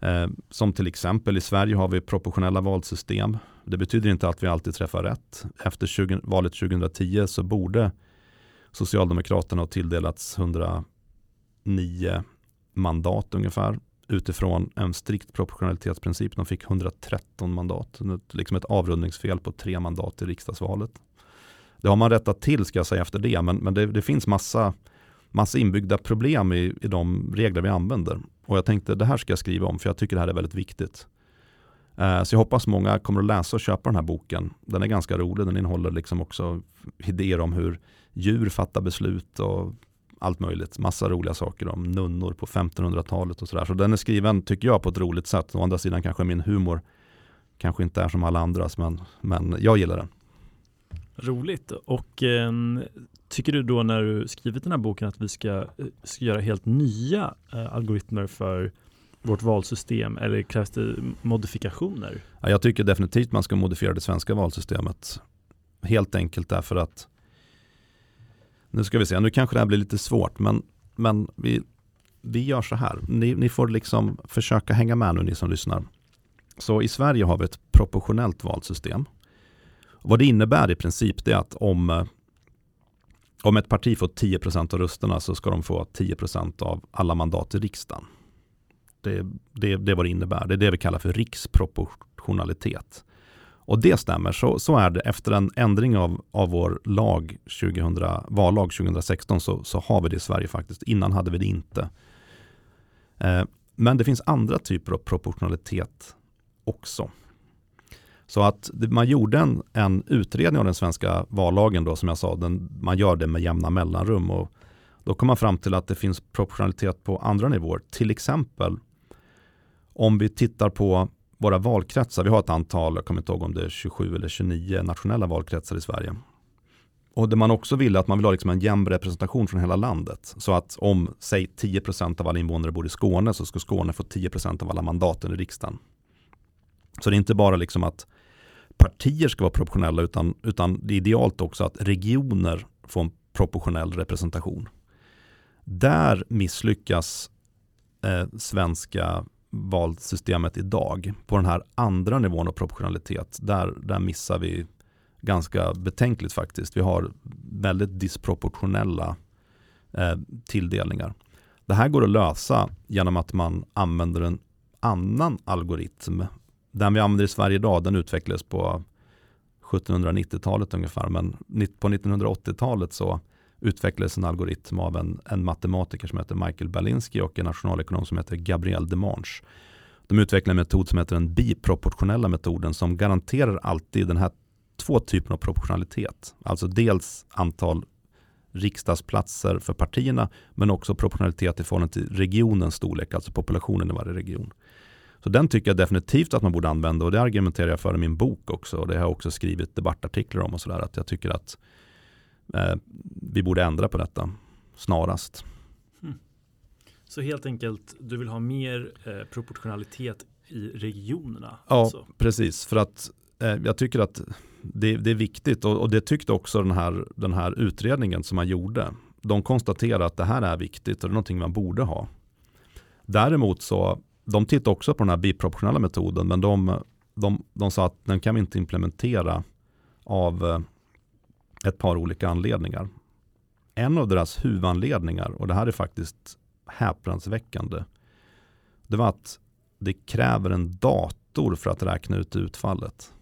Eh, som till exempel i Sverige har vi proportionella valsystem. Det betyder inte att vi alltid träffar rätt. Efter 20, valet 2010 så borde Socialdemokraterna ha tilldelats 109 mandat ungefär utifrån en strikt proportionalitetsprincip. De fick 113 mandat, liksom ett avrundningsfel på tre mandat i riksdagsvalet. Det har man rättat till ska jag säga efter det, men, men det, det finns massa, massa inbyggda problem i, i de regler vi använder. Och jag tänkte det här ska jag skriva om för jag tycker det här är väldigt viktigt. Eh, så jag hoppas många kommer att läsa och köpa den här boken. Den är ganska rolig, den innehåller liksom också idéer om hur djur fattar beslut och allt möjligt. Massa roliga saker om nunnor på 1500-talet och sådär. Så den är skriven, tycker jag, på ett roligt sätt. Å andra sidan kanske min humor kanske inte är som alla andras, men, men jag gillar den. Roligt. Och eh, tycker du då när du skrivit den här boken att vi ska, eh, ska göra helt nya eh, algoritmer för vårt valsystem eller krävs det modifikationer? Ja, jag tycker definitivt man ska modifiera det svenska valsystemet. Helt enkelt därför att nu ska vi se, nu kanske det här blir lite svårt, men, men vi, vi gör så här. Ni, ni får liksom försöka hänga med nu, ni som lyssnar. Så i Sverige har vi ett proportionellt valsystem. vad det innebär i princip är att om, eh, om ett parti får 10% av rösterna så ska de få 10% av alla mandat i riksdagen. Det, det, det är vad det innebär. Det är det vi kallar för riksproportionalitet. Och det stämmer, så, så är det. Efter en ändring av, av vår lag 2000, vallag 2016 så, så har vi det i Sverige faktiskt. Innan hade vi det inte. Eh, men det finns andra typer av proportionalitet också. Så att man gjorde en, en utredning av den svenska vallagen då som jag sa, den, man gör det med jämna mellanrum och då kom man fram till att det finns proportionalitet på andra nivåer. Till exempel om vi tittar på våra valkretsar, vi har ett antal, jag kommer inte ihåg om det är 27 eller 29 nationella valkretsar i Sverige. Och det man också ville att man vill ha liksom en jämn representation från hela landet. Så att om, säg 10% av alla invånare bor i Skåne så ska Skåne få 10% av alla mandaten i riksdagen. Så det är inte bara liksom att partier ska vara proportionella utan, utan det är idealt också att regioner får en proportionell representation. Där misslyckas eh, svenska valsystemet idag. På den här andra nivån av proportionalitet, där, där missar vi ganska betänkligt faktiskt. Vi har väldigt disproportionella eh, tilldelningar. Det här går att lösa genom att man använder en annan algoritm. Den vi använder i Sverige idag, den utvecklades på 1790-talet ungefär, men på 1980-talet så utvecklades en algoritm av en, en matematiker som heter Michael Balinski och en nationalekonom som heter Gabriel Demange. De utvecklade en metod som heter den biproportionella metoden som garanterar alltid den här två typerna av proportionalitet. Alltså dels antal riksdagsplatser för partierna men också proportionalitet i förhållande till regionens storlek, alltså populationen i varje region. Så den tycker jag definitivt att man borde använda och det argumenterar jag för i min bok också och det har jag också skrivit debattartiklar om och sådär att jag tycker att vi borde ändra på detta snarast. Mm. Så helt enkelt, du vill ha mer eh, proportionalitet i regionerna? Ja, alltså. precis. För att eh, jag tycker att det, det är viktigt och, och, det tyckte också den här, den här utredningen som man gjorde. De konstaterade att det här är viktigt och det är någonting man borde ha. Däremot så, de tittade också på den här biproportionella metoden men de, de, de sa att den kan vi inte implementera av eh, ett par olika anledningar. En av deras huvudanledningar, och det här är faktiskt häpnadsväckande, det var att det kräver en dator för att räkna ut utfallet.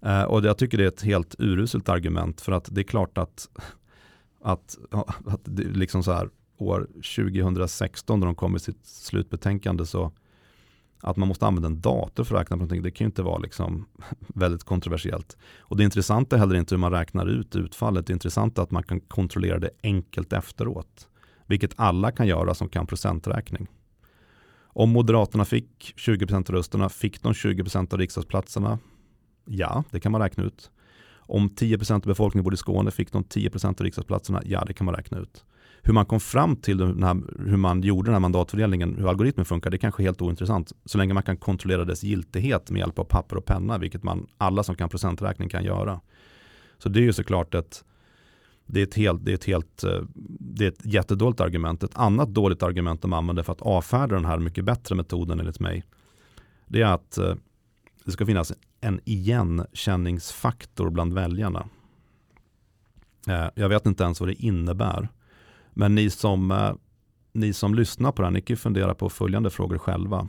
Eh, och jag tycker det är ett helt uruselt argument för att det är klart att, att, att det liksom så här, år 2016 när de kom med sitt slutbetänkande så att man måste använda en dator för att räkna på någonting, det kan ju inte vara liksom väldigt kontroversiellt. Och det intressanta är heller inte hur man räknar ut utfallet, det intressanta är att man kan kontrollera det enkelt efteråt. Vilket alla kan göra som kan procenträkning. Om Moderaterna fick 20% av rösterna, fick de 20% av riksdagsplatserna? Ja, det kan man räkna ut. Om 10% av befolkningen bodde i Skåne, fick de 10% av riksdagsplatserna? Ja, det kan man räkna ut. Hur man kom fram till här, hur man gjorde den här mandatfördelningen, hur algoritmen funkar, det är kanske är helt ointressant. Så länge man kan kontrollera dess giltighet med hjälp av papper och penna, vilket man, alla som kan procenträkning kan göra. Så det är ju såklart ett, det är ett, helt, det är ett, helt, eh, det är ett jättedåligt argument. Ett annat dåligt argument de använder för att avfärda den här mycket bättre metoden enligt mig, det är att eh, det ska finnas en igenkänningsfaktor bland väljarna. Eh, jag vet inte ens vad det innebär. Men ni som, eh, ni som lyssnar på det här, ni kan fundera på följande frågor själva.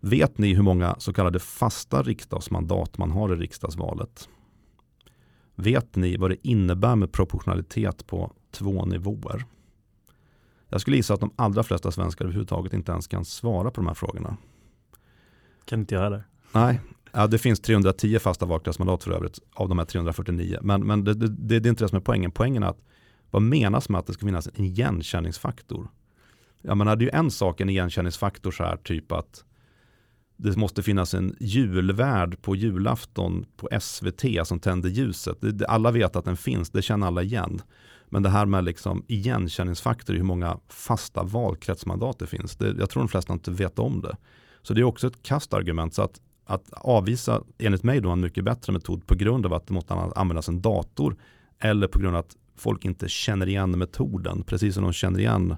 Vet ni hur många så kallade fasta riksdagsmandat man har i riksdagsvalet? Vet ni vad det innebär med proportionalitet på två nivåer? Jag skulle gissa att de allra flesta svenskar överhuvudtaget inte ens kan svara på de här frågorna. Kan inte jag heller. Nej, ja, det finns 310 fasta valkretsmandat för övrigt av de här 349. Men, men det, det, det, är inte det som är poängen. Poängen är att vad menas med att det ska finnas en igenkänningsfaktor? Jag menar, det är ju en sak, en igenkänningsfaktor så här, typ att det måste finnas en julvärd på julafton på SVT som tänder ljuset. Det, alla vet att den finns, det känner alla igen. Men det här med liksom igenkänningsfaktor, hur många fasta valkretsmandat det finns, det, jag tror de flesta inte vet om det. Så det är också ett kastargument. Så att, att avvisa, enligt mig, då en mycket bättre metod på grund av att det måste användas en dator eller på grund av att folk inte känner igen metoden, precis som de känner igen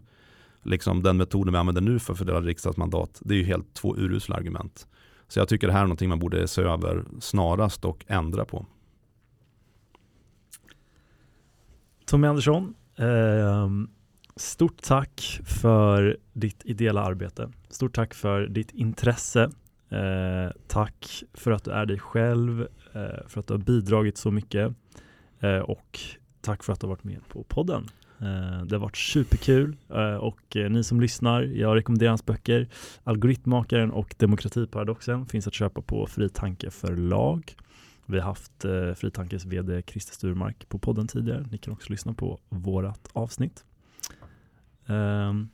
liksom den metoden vi använder nu för att fördela riksdagsmandat. Det är ju helt två urusla argument. Så jag tycker det här är någonting man borde se över snarast och ändra på. Tommy Andersson, eh, stort tack för ditt ideella arbete. Stort tack för ditt intresse. Eh, tack för att du är dig själv, eh, för att du har bidragit så mycket eh, och tack för att du har varit med på podden. Eh, det har varit superkul eh, och eh, ni som lyssnar, jag rekommenderar hans böcker Algoritmmakaren och Demokratiparadoxen finns att köpa på Fritanke förlag. Vi har haft Fritankes vd Christer Sturmark på podden tidigare. Ni kan också lyssna på vårat avsnitt. Um,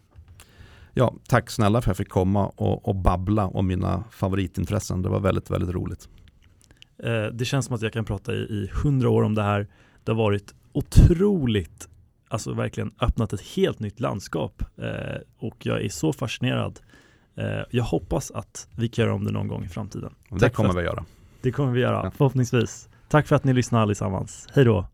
ja, tack snälla för att jag fick komma och, och babbla om mina favoritintressen. Det var väldigt, väldigt roligt. Det känns som att jag kan prata i hundra år om det här. Det har varit otroligt, alltså verkligen öppnat ett helt nytt landskap uh, och jag är så fascinerad. Uh, jag hoppas att vi kan göra om det någon gång i framtiden. Det kommer vi göra. Det kommer vi göra, förhoppningsvis. Tack för att ni lyssnar allesammans. Hej då!